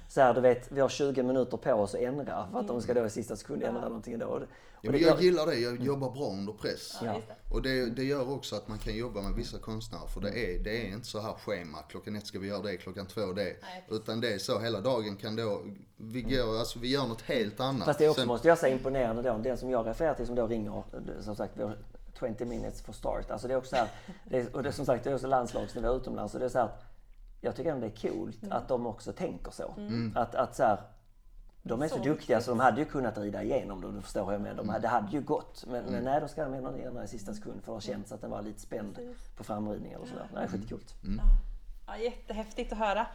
Så här, du vet, vi har 20 minuter på oss att ändra för att de ska då i sista sekund ändra någonting då. Och Ja, men jag gillar det. Jag jobbar bra under press. Ja. Och det, det gör också att man kan jobba med vissa konstnärer. För det är, det är inte så här schema. Klockan ett ska vi göra det, klockan två det. Nej. Utan det är så hela dagen kan då, vi går, alltså vi gör något helt annat. Fast det är också, Sen- måste jag säga, imponerande då. Den som jag refererar till som då ringer, som sagt, vi har 20 minutes for start. Alltså det är också så här, det är, och det är som sagt, det är också landslagsnivå utomlands. Och det är så här, att jag tycker ändå det är coolt att de också tänker så. Att, att så här, de är så, Så duktiga så de hade ju kunnat rida igenom det, om du förstår hur jag menar. De hade, det hade ju gått. Men, Mm. men nej, då ska de ändå ändra i sista sekund för att det känns att den var lite spänd på framridning eller sådär. Nej, skitcoolt. Ja, jättehäftigt att höra.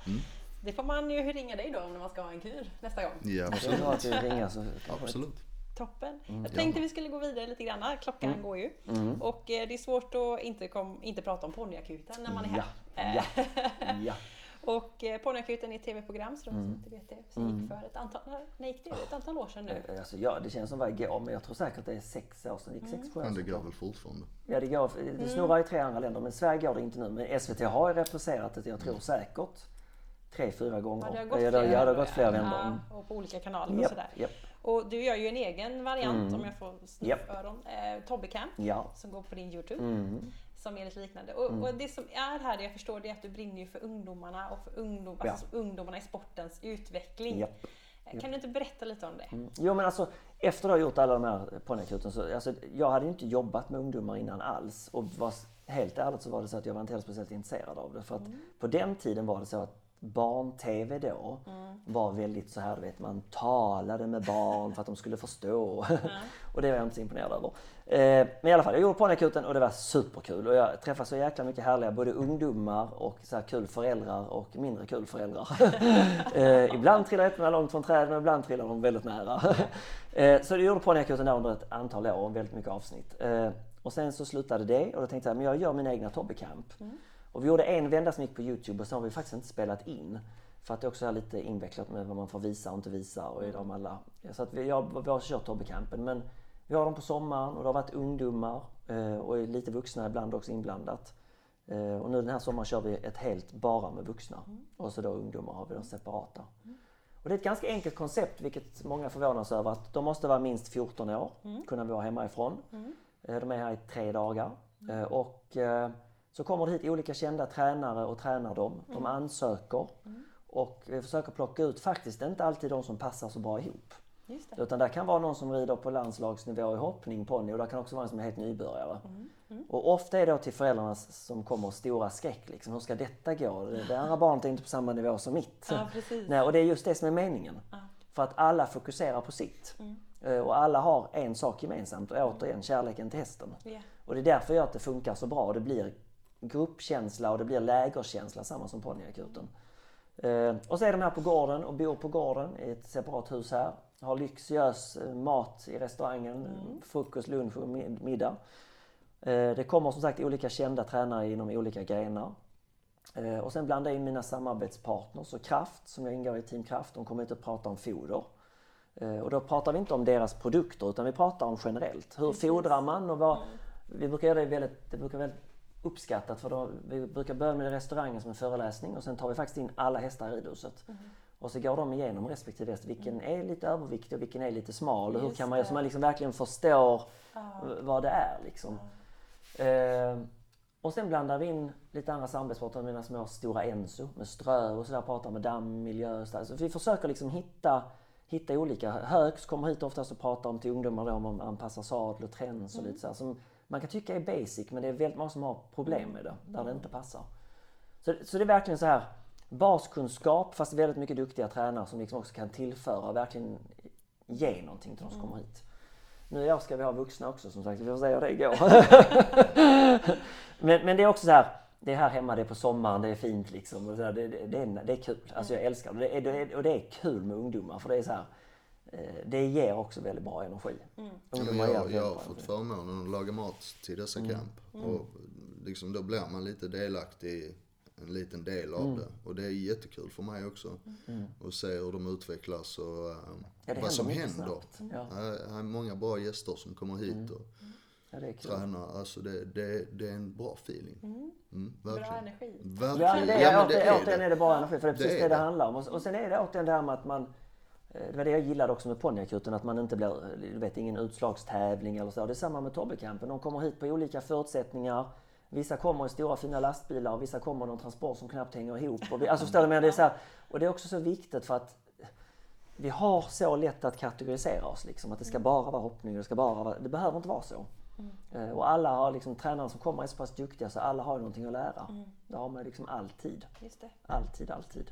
Det får man ju ringa dig då om man ska ha en kur nästa gång. Ja, absolut. tror att vi ringer så absolut. Toppen. Jag tänkte vi skulle gå vidare lite grann. Klockan går ju. Och eh, det är svårt att inte, kom, inte prata om ponnyakuten när man är Ja, här. ja, ja. Och eh, ponnyakuten är ett tv-program så de som inte vet det. Som gick för ett antal, när, gick det? Ett antal år sedan nu. Alltså, ja, det känns som varje går, men jag tror säkert det är sex år sedan. Det gick sex, sju år Men det sedan. går väl fortfarande. Ja, det, går, det snurrar i tre andra länder, men Sverige går det inte nu. Men SVT har ju represserat det, jag tror säkert, tre, fyra gånger. Ja, det har gått ja, flera, ja, det har gått flera vändor. Ja, Mm. och på olika kanaler och Japp, sådär. japp. Och du gör ju en egen variant om jag får snufföron. Eh, Tobbecam. Ja. Som går på din Youtube. Mm. som är lite liknande. Och, Mm. och det som är här, det jag förstår, det är att du brinner för ungdomarna och för ungdom, Ja. alltså ungdomarna i sportens utveckling. Japp. Kan du inte berätta lite om det? Mm. Jo men alltså efter att ha gjort alla de här ponnyakuten så alltså, jag hade ju inte jobbat med ungdomar innan alls och var, helt ärligt så var det så att jag var inte heller speciellt intresserad av det. För att på den tiden var det så att barn-tv då var väldigt så här, vet man talade med barn för att de skulle förstå. och det var jag inte så imponerad över. Eh, men i alla fall, jag gjorde ponnyakuten och det var superkul. Och jag träffade så jäkla mycket härliga både ungdomar och så här kul föräldrar och mindre kul föräldrar. eh, ibland trillar äpplena långt från träden och ibland trillar de väldigt nära. eh, så jag gjorde ponnyakuten under ett antal år, väldigt mycket avsnitt. Eh, och sen så slutade det och då tänkte jag, men jag gör min egna Tobbecamp. Och vi gjorde en vända som gick på Youtube och sen har vi faktiskt inte spelat in. För att det också är lite invecklat med vad man får visa och inte visa och de alla. Så att vi, jag, vi har kört Tobbecampen men vi har dem på sommaren och det har varit ungdomar eh, och lite vuxna ibland också inblandat. Eh, och nu den här sommaren kör vi ett helt bara med vuxna. Och så då ungdomar har vi då separata. Och det är ett ganska enkelt koncept vilket många förvånas över att de måste vara minst 14 år, kunna vara hemifrån. Eh, De är här i tre dagar. Eh, Och så kommer det hit olika kända tränare och tränar dem. De ansöker. Och vi försöker plocka ut faktiskt inte alltid de som passar så bra ihop. Just det. Utan där kan vara någon som rider på landslagsnivå i hoppning, ponny och där kan också vara en som är helt nybörjare. Och ofta är det då till föräldrarna som kommer stora skräck. Liksom. Hur ska detta gå? Det andra barnet är inte på samma nivå som mitt. Ja. Nej, och det är just det som är meningen. För att alla fokuserar på sitt. Eh, Och alla har en sak gemensamt och återigen kärleken till hästen. Ja. Och det är därför jag att det funkar så bra. Det blir gruppkänsla och det blir lägerkänsla, samma som ponnyakuten. Eh, och så är de här på gården och bor på gården i ett separat hus här. Har lyxiös eh, mat i restaurangen, frukost, lunch och mi- middag. Eh, det kommer som sagt olika kända tränare inom olika grenar. Eh, och sen blandar jag in mina samarbetspartners och Kraft som jag ingår i Team Kraft. De kommer hit och pratar om foder. Eh, Och då pratar vi inte om deras produkter utan vi pratar om generellt. Hur fodrar man och vad... Vi brukar göra det väldigt, det brukar väldigt uppskattat för då, vi brukar börja med restaurangen som en föreläsning och sen tar vi faktiskt in alla hästar i ridhuset. Och så går de igenom respektive häst. Vilken är lite överviktig och vilken är lite smal och hur kan man det. så man liksom verkligen förstår vad det är liksom. Eh, och sen blandar vi in lite andra samarbetspartner, mina små Stora Enso med strö och sådär, pratar med damm, miljö så, så vi försöker liksom hitta, hitta olika. Högs kommer hit oftast och pratar om till ungdomar då, om att anpassa sadel och träns och lite så här, som man kan tycka är basic men det är väldigt många som har problem med det, där det inte passar. Så, så det är verkligen så här baskunskap fast väldigt mycket duktiga tränare som liksom också kan tillföra och verkligen ge någonting till de som kommer hit. Nu i år ska vi ha vuxna också som sagt, vi får se hur det går. men, men det är också så här, det är här hemma, det är på sommaren, det är fint liksom. Och så här, det, det, det, är, det är kul, alltså jag älskar det. Det är, det är, och det är kul med ungdomar för det är så här, det ger också väldigt bra energi. Ja, Ungdomar ger jag, jag har bra fått förmånen att laga mat till dessa camp. Och liksom då blir man lite delaktig i en liten del av det. Och det är jättekul för mig också. Att se hur de utvecklas och eh, Ja, vad som händer. Ja, här är många bra gäster som kommer hit och ja, det tränar. Alltså det, det, det är en bra feeling. Mm, Bra verkligen. energi. Verkligen. Ja, det är, Ja, men det återigen, är det. är det bara energi, för det är Det precis är det det det. handlar om. Och, och sen är det återigen det här med att man eh, det var det jag gillade också med ponnyakuten, att man inte blir, du vet, ingen utslagstävling eller så. Det är samma med Tobbecampen. De kommer hit på olika förutsättningar. Vissa kommer i stora fina lastbilar och vissa kommer i någon transport som knappt hänger ihop. Och vi, alltså förstår du? Men det är så här, och det är också så viktigt för att vi har så lätt att kategorisera oss. Liksom, att det ska bara vara hoppning, det ska bara vara... Det behöver inte vara så. Eh, Och alla har liksom, tränarna som kommer är så pass duktiga så alla har någonting att lära. Det har man liksom alltid. Alltid, alltid.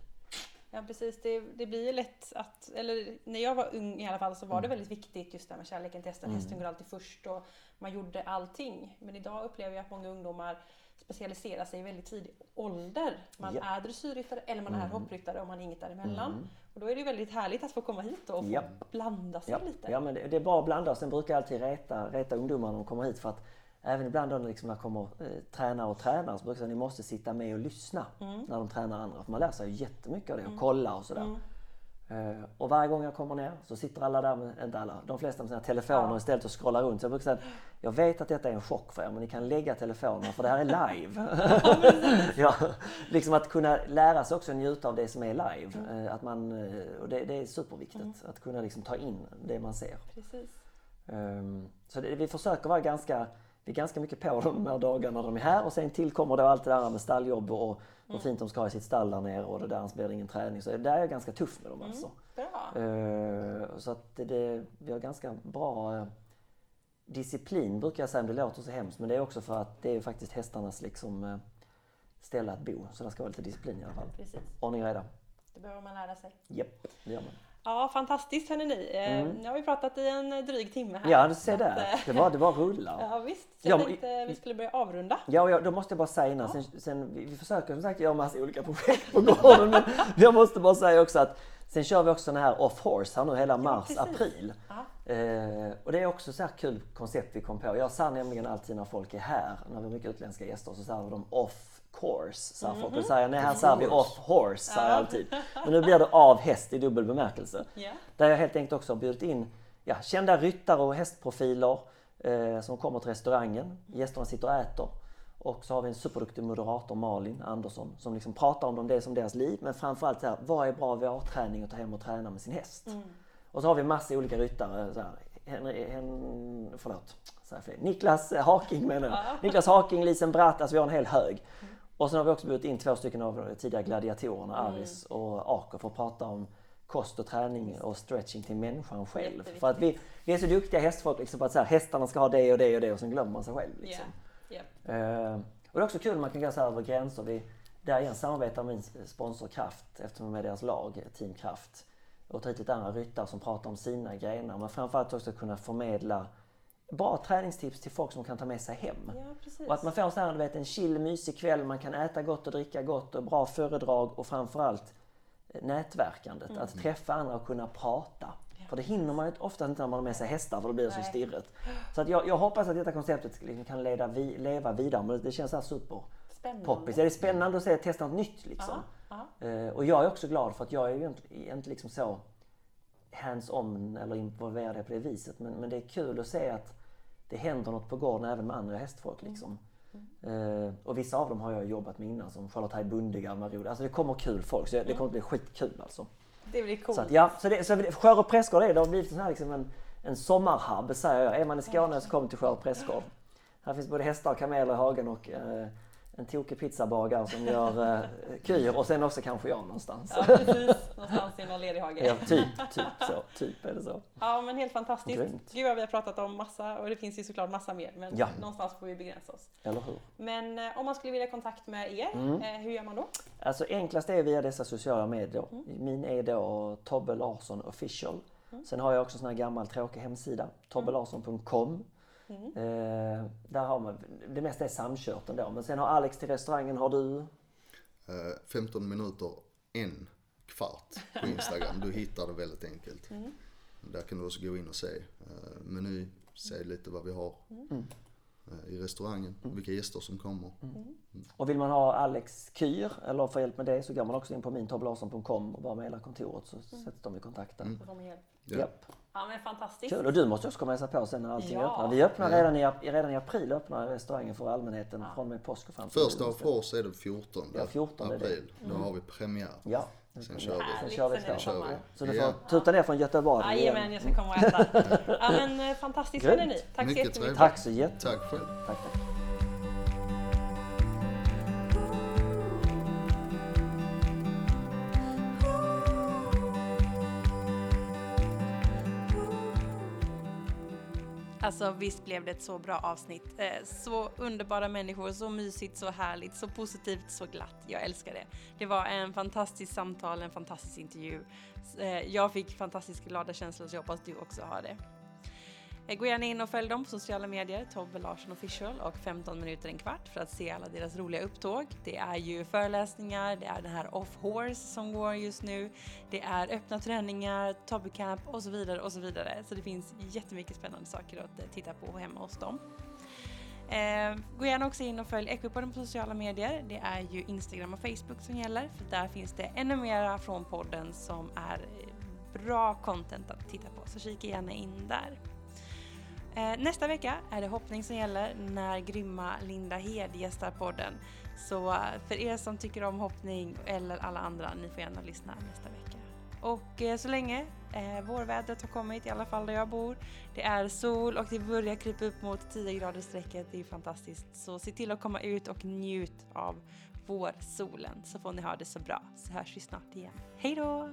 Ja precis, det, det blir ju lätt att, eller när jag var ung i alla fall så var Mm. det väldigt viktigt just det här med kärleken till hästen. Hästen går alltid först och man gjorde allting. Men idag upplever jag att många ungdomar specialiserar sig i väldigt tidig ålder. Man Japp. är dressyrryttare eller man är hoppryttare och man är inget däremellan. Och då är det väldigt härligt att få komma hit och få blanda sig Ja, lite. ja men det, det är bra att blanda. Sen brukar jag alltid reta, reta ungdomar när de kommer hit för att även ibland då liksom när kommer eh, tränare och tränare så brukar jag säga att ni måste sitta med och lyssna när de tränar andra. För man lär sig ju jättemycket av det och kolla och sådär. Eh, och varje gång jag kommer ner så sitter alla där, med, inte alla, de flesta med sina telefoner istället och scrollar runt. Så jag brukar säga jag vet att detta är en chock för er men ni kan lägga telefonerna för det här är live. ja, liksom att kunna lära sig också njuta av det som är live. Eh, att man, eh, och det, det är superviktigt att kunna liksom ta in det man ser. Precis. Ehm, Så det, vi försöker vara ganska vi är ganska mycket på dem de här dagarna de är här och sen tillkommer då allt det där med stalljobb och hur fint de ska ha i sitt stall där nere och det där, annars blir det ingen träning. Så där är jag ganska tuff med dem alltså. Bra. Eh, så att det- det, vi har ganska bra eh, disciplin brukar jag säga, det låter så hemskt. Men det är också för att det är faktiskt hästarnas liksom, eh, ställe att bo. Så det ska vara lite disciplin i alla fall. Precis. Ordning och reda. Det behöver man lära sig. Japp, det gör man. Ja, fantastiskt hörni ni. Eh, Nu har vi pratat i en dryg timme här. Mm. Ja, du ser där. eh, Det bara, det bara rullar. Ja visst, så Ja, jag men- tänkte vi skulle börja avrunda. Ja, jag, då måste jag bara säga innan, sen, sen, vi, vi försöker som sagt göra massa olika projekt på gården, men jag måste bara säga också att sen kör vi också den här off-horse här nu hela mars, precis. april. Ja. Eh, och det är också så här kul koncept vi kom på. Jag sa nämligen alltid när folk är här, när vi har mycket utländska gäster, så säger de off course. Så här folk. Då säger nej här säger vi off horse, säger jag alltid. Men nu blir det av häst i dubbel bemärkelse. Ja. Där jag helt enkelt också har bjudit in ja, kända ryttare och hästprofiler eh, som kommer till restaurangen. Gästerna sitter och äter. Och så har vi en superduktig moderator, Malin Andersson, som liksom pratar om dem, det som deras liv. Men framförallt så här, vad är bra vårträning att ta hem och träna med sin häst? Och så har vi massa olika ryttare. Så här, Henry, Hen, förlåt. Niklas Haking menar jag. Niklas Haking, Lisen Bratt, alltså vi har en hel hög. Och sen har vi också bjudit in två stycken av de tidigare gladiatorerna, Aris och Aker, för att prata om kost och träning och stretching till människan själv. För att vi, vi är så duktiga hästfolk liksom på att så här, hästarna ska ha det och det och det och sen glömmer man sig själv. Liksom. Ja. Eh, och det är också kul, man kan gå så här över gränser. Vi, där igen samarbetar min sponsor Kraft, eftersom är deras lag, Team Kraft. Och ta hit lite andra ryttare som pratar om sina grenar. Men framförallt också kunna förmedla bra träningstips till folk som kan ta med sig hem. ja. Och att man får så här, du vet, en chill, mysig kväll, man kan äta gott och dricka gott och bra föredrag och framförallt eh, nätverkandet. Mm. Att träffa andra och kunna prata. För det hinner man ju ofta inte när man har med sig hästar för då blir det så stirrigt. Så att jag, jag hoppas att detta konceptet liksom kan leda vi, leva vidare men det känns så här super. Det är spännande att se, testa något nytt liksom. Ja, ja. Eh, och jag är också glad för att jag är ju inte, inte liksom så hands-on eller involverad på det viset. Men, men det är kul att se att det händer något på gården även med andra hästfolk. Liksom. Eh, och vissa av dem har jag jobbat med innan som Charlotte Bundiga, Marie Alltså det kommer kul folk så det kommer att bli skitkul alltså. Det blir coolt. Så att, ja, så det, så Skör Prästgård är, det har blivit sån här liksom en, en sommarhub säger jag. Är man i Skåne så kom till Skör Prästgård. Här finns både hästar och kameler i hagen och eh, en tokig pizzabagare som gör eh, kyr och sen också kanske jag någonstans. Ja, precis. Någonstans i någon ledig hage. Ja, typ, typ så. Typ är det så. Ja men helt fantastiskt. Grymt. Gud vad vi har pratat om massa och det finns ju såklart massa mer men Ja. någonstans får vi begränsa oss. Eller hur? Men eh, om man skulle vilja ha kontakt med er, Mm. eh, hur gör man då? Alltså enklast är via dessa sociala medier. Min är då Tobbe Larsson official. Sen har jag också en sån här gammal tråkig hemsida, tobbelarsson.com. Eh, där har man, det mesta är samkört ändå. Men sen har Alex till restaurangen, har du? Eh, 15 minuter, en kvart på Instagram. Du hittar det väldigt enkelt. Där kan du också gå in och se eh, meny, se lite vad vi har eh, i restaurangen, vilka gäster som kommer. Och vill man ha Alex Kyr eller få hjälp med det så går man också in på min tobbelarsson.com och bara mejlar kontoret så sätts de i kontakt där. De hjälp? Ja. Japp. Ja men fantastiskt. Kul, och du måste också komma och hälsa på sen när allting Ja. öppnar. Vi öppnar Ja. redan, i, redan i april öppnar restaurangen för allmänheten från och med påsk och fram till Första av oss är den 14, Ja, 14 är det. april. Då har vi premiär. Ja, Sen kör vi. sen kör vi två. sommar. Så du får tuta ner från Göteborg Jajamän, jag ska komma och äta. ja men eh, fantastiskt hörni. Tack så Mycket jättemycket. Tack så jättemycket. Tack själv. Tack, tack. Alltså visst blev det ett så bra avsnitt. Eh, så underbara människor, så mysigt, så härligt, så positivt, så glatt. Jag älskar det. Det var en fantastisk samtal, en fantastisk intervju. Eh, jag fick fantastiskt glada känslor så jag hoppas du också har det. Eh, gå gärna in och följ dem på sociala medier, Tobbe Larsson official och 15 minuter en kvart för att se alla deras roliga upptåg. Det är ju föreläsningar, det är den här off horse som går just nu, det är öppna träningar, Tobbe Camp och så vidare och så vidare. Så det finns jättemycket spännande saker att eh, titta på hemma hos dem. Eh, gå gärna också in och följ Equipodden på sociala medier. Det är ju Instagram och Facebook som gäller för där finns det ännu mera från podden som är eh, bra content att titta på. Så kika gärna in där. Eh, nästa vecka är det hoppning som gäller när grymma Linda Hed gästar podden. Så eh, för er som tycker om hoppning eller alla andra, ni får gärna lyssna nästa vecka. Och eh, så länge, Eh, vårvädret har kommit, i alla fall där jag bor. Det är sol och det börjar krypa upp mot 10 grader strecket. Det är fantastiskt. Så se till att komma ut och njut av vårsolen så får ni ha det så bra. Så hörs vi snart igen. Hej då!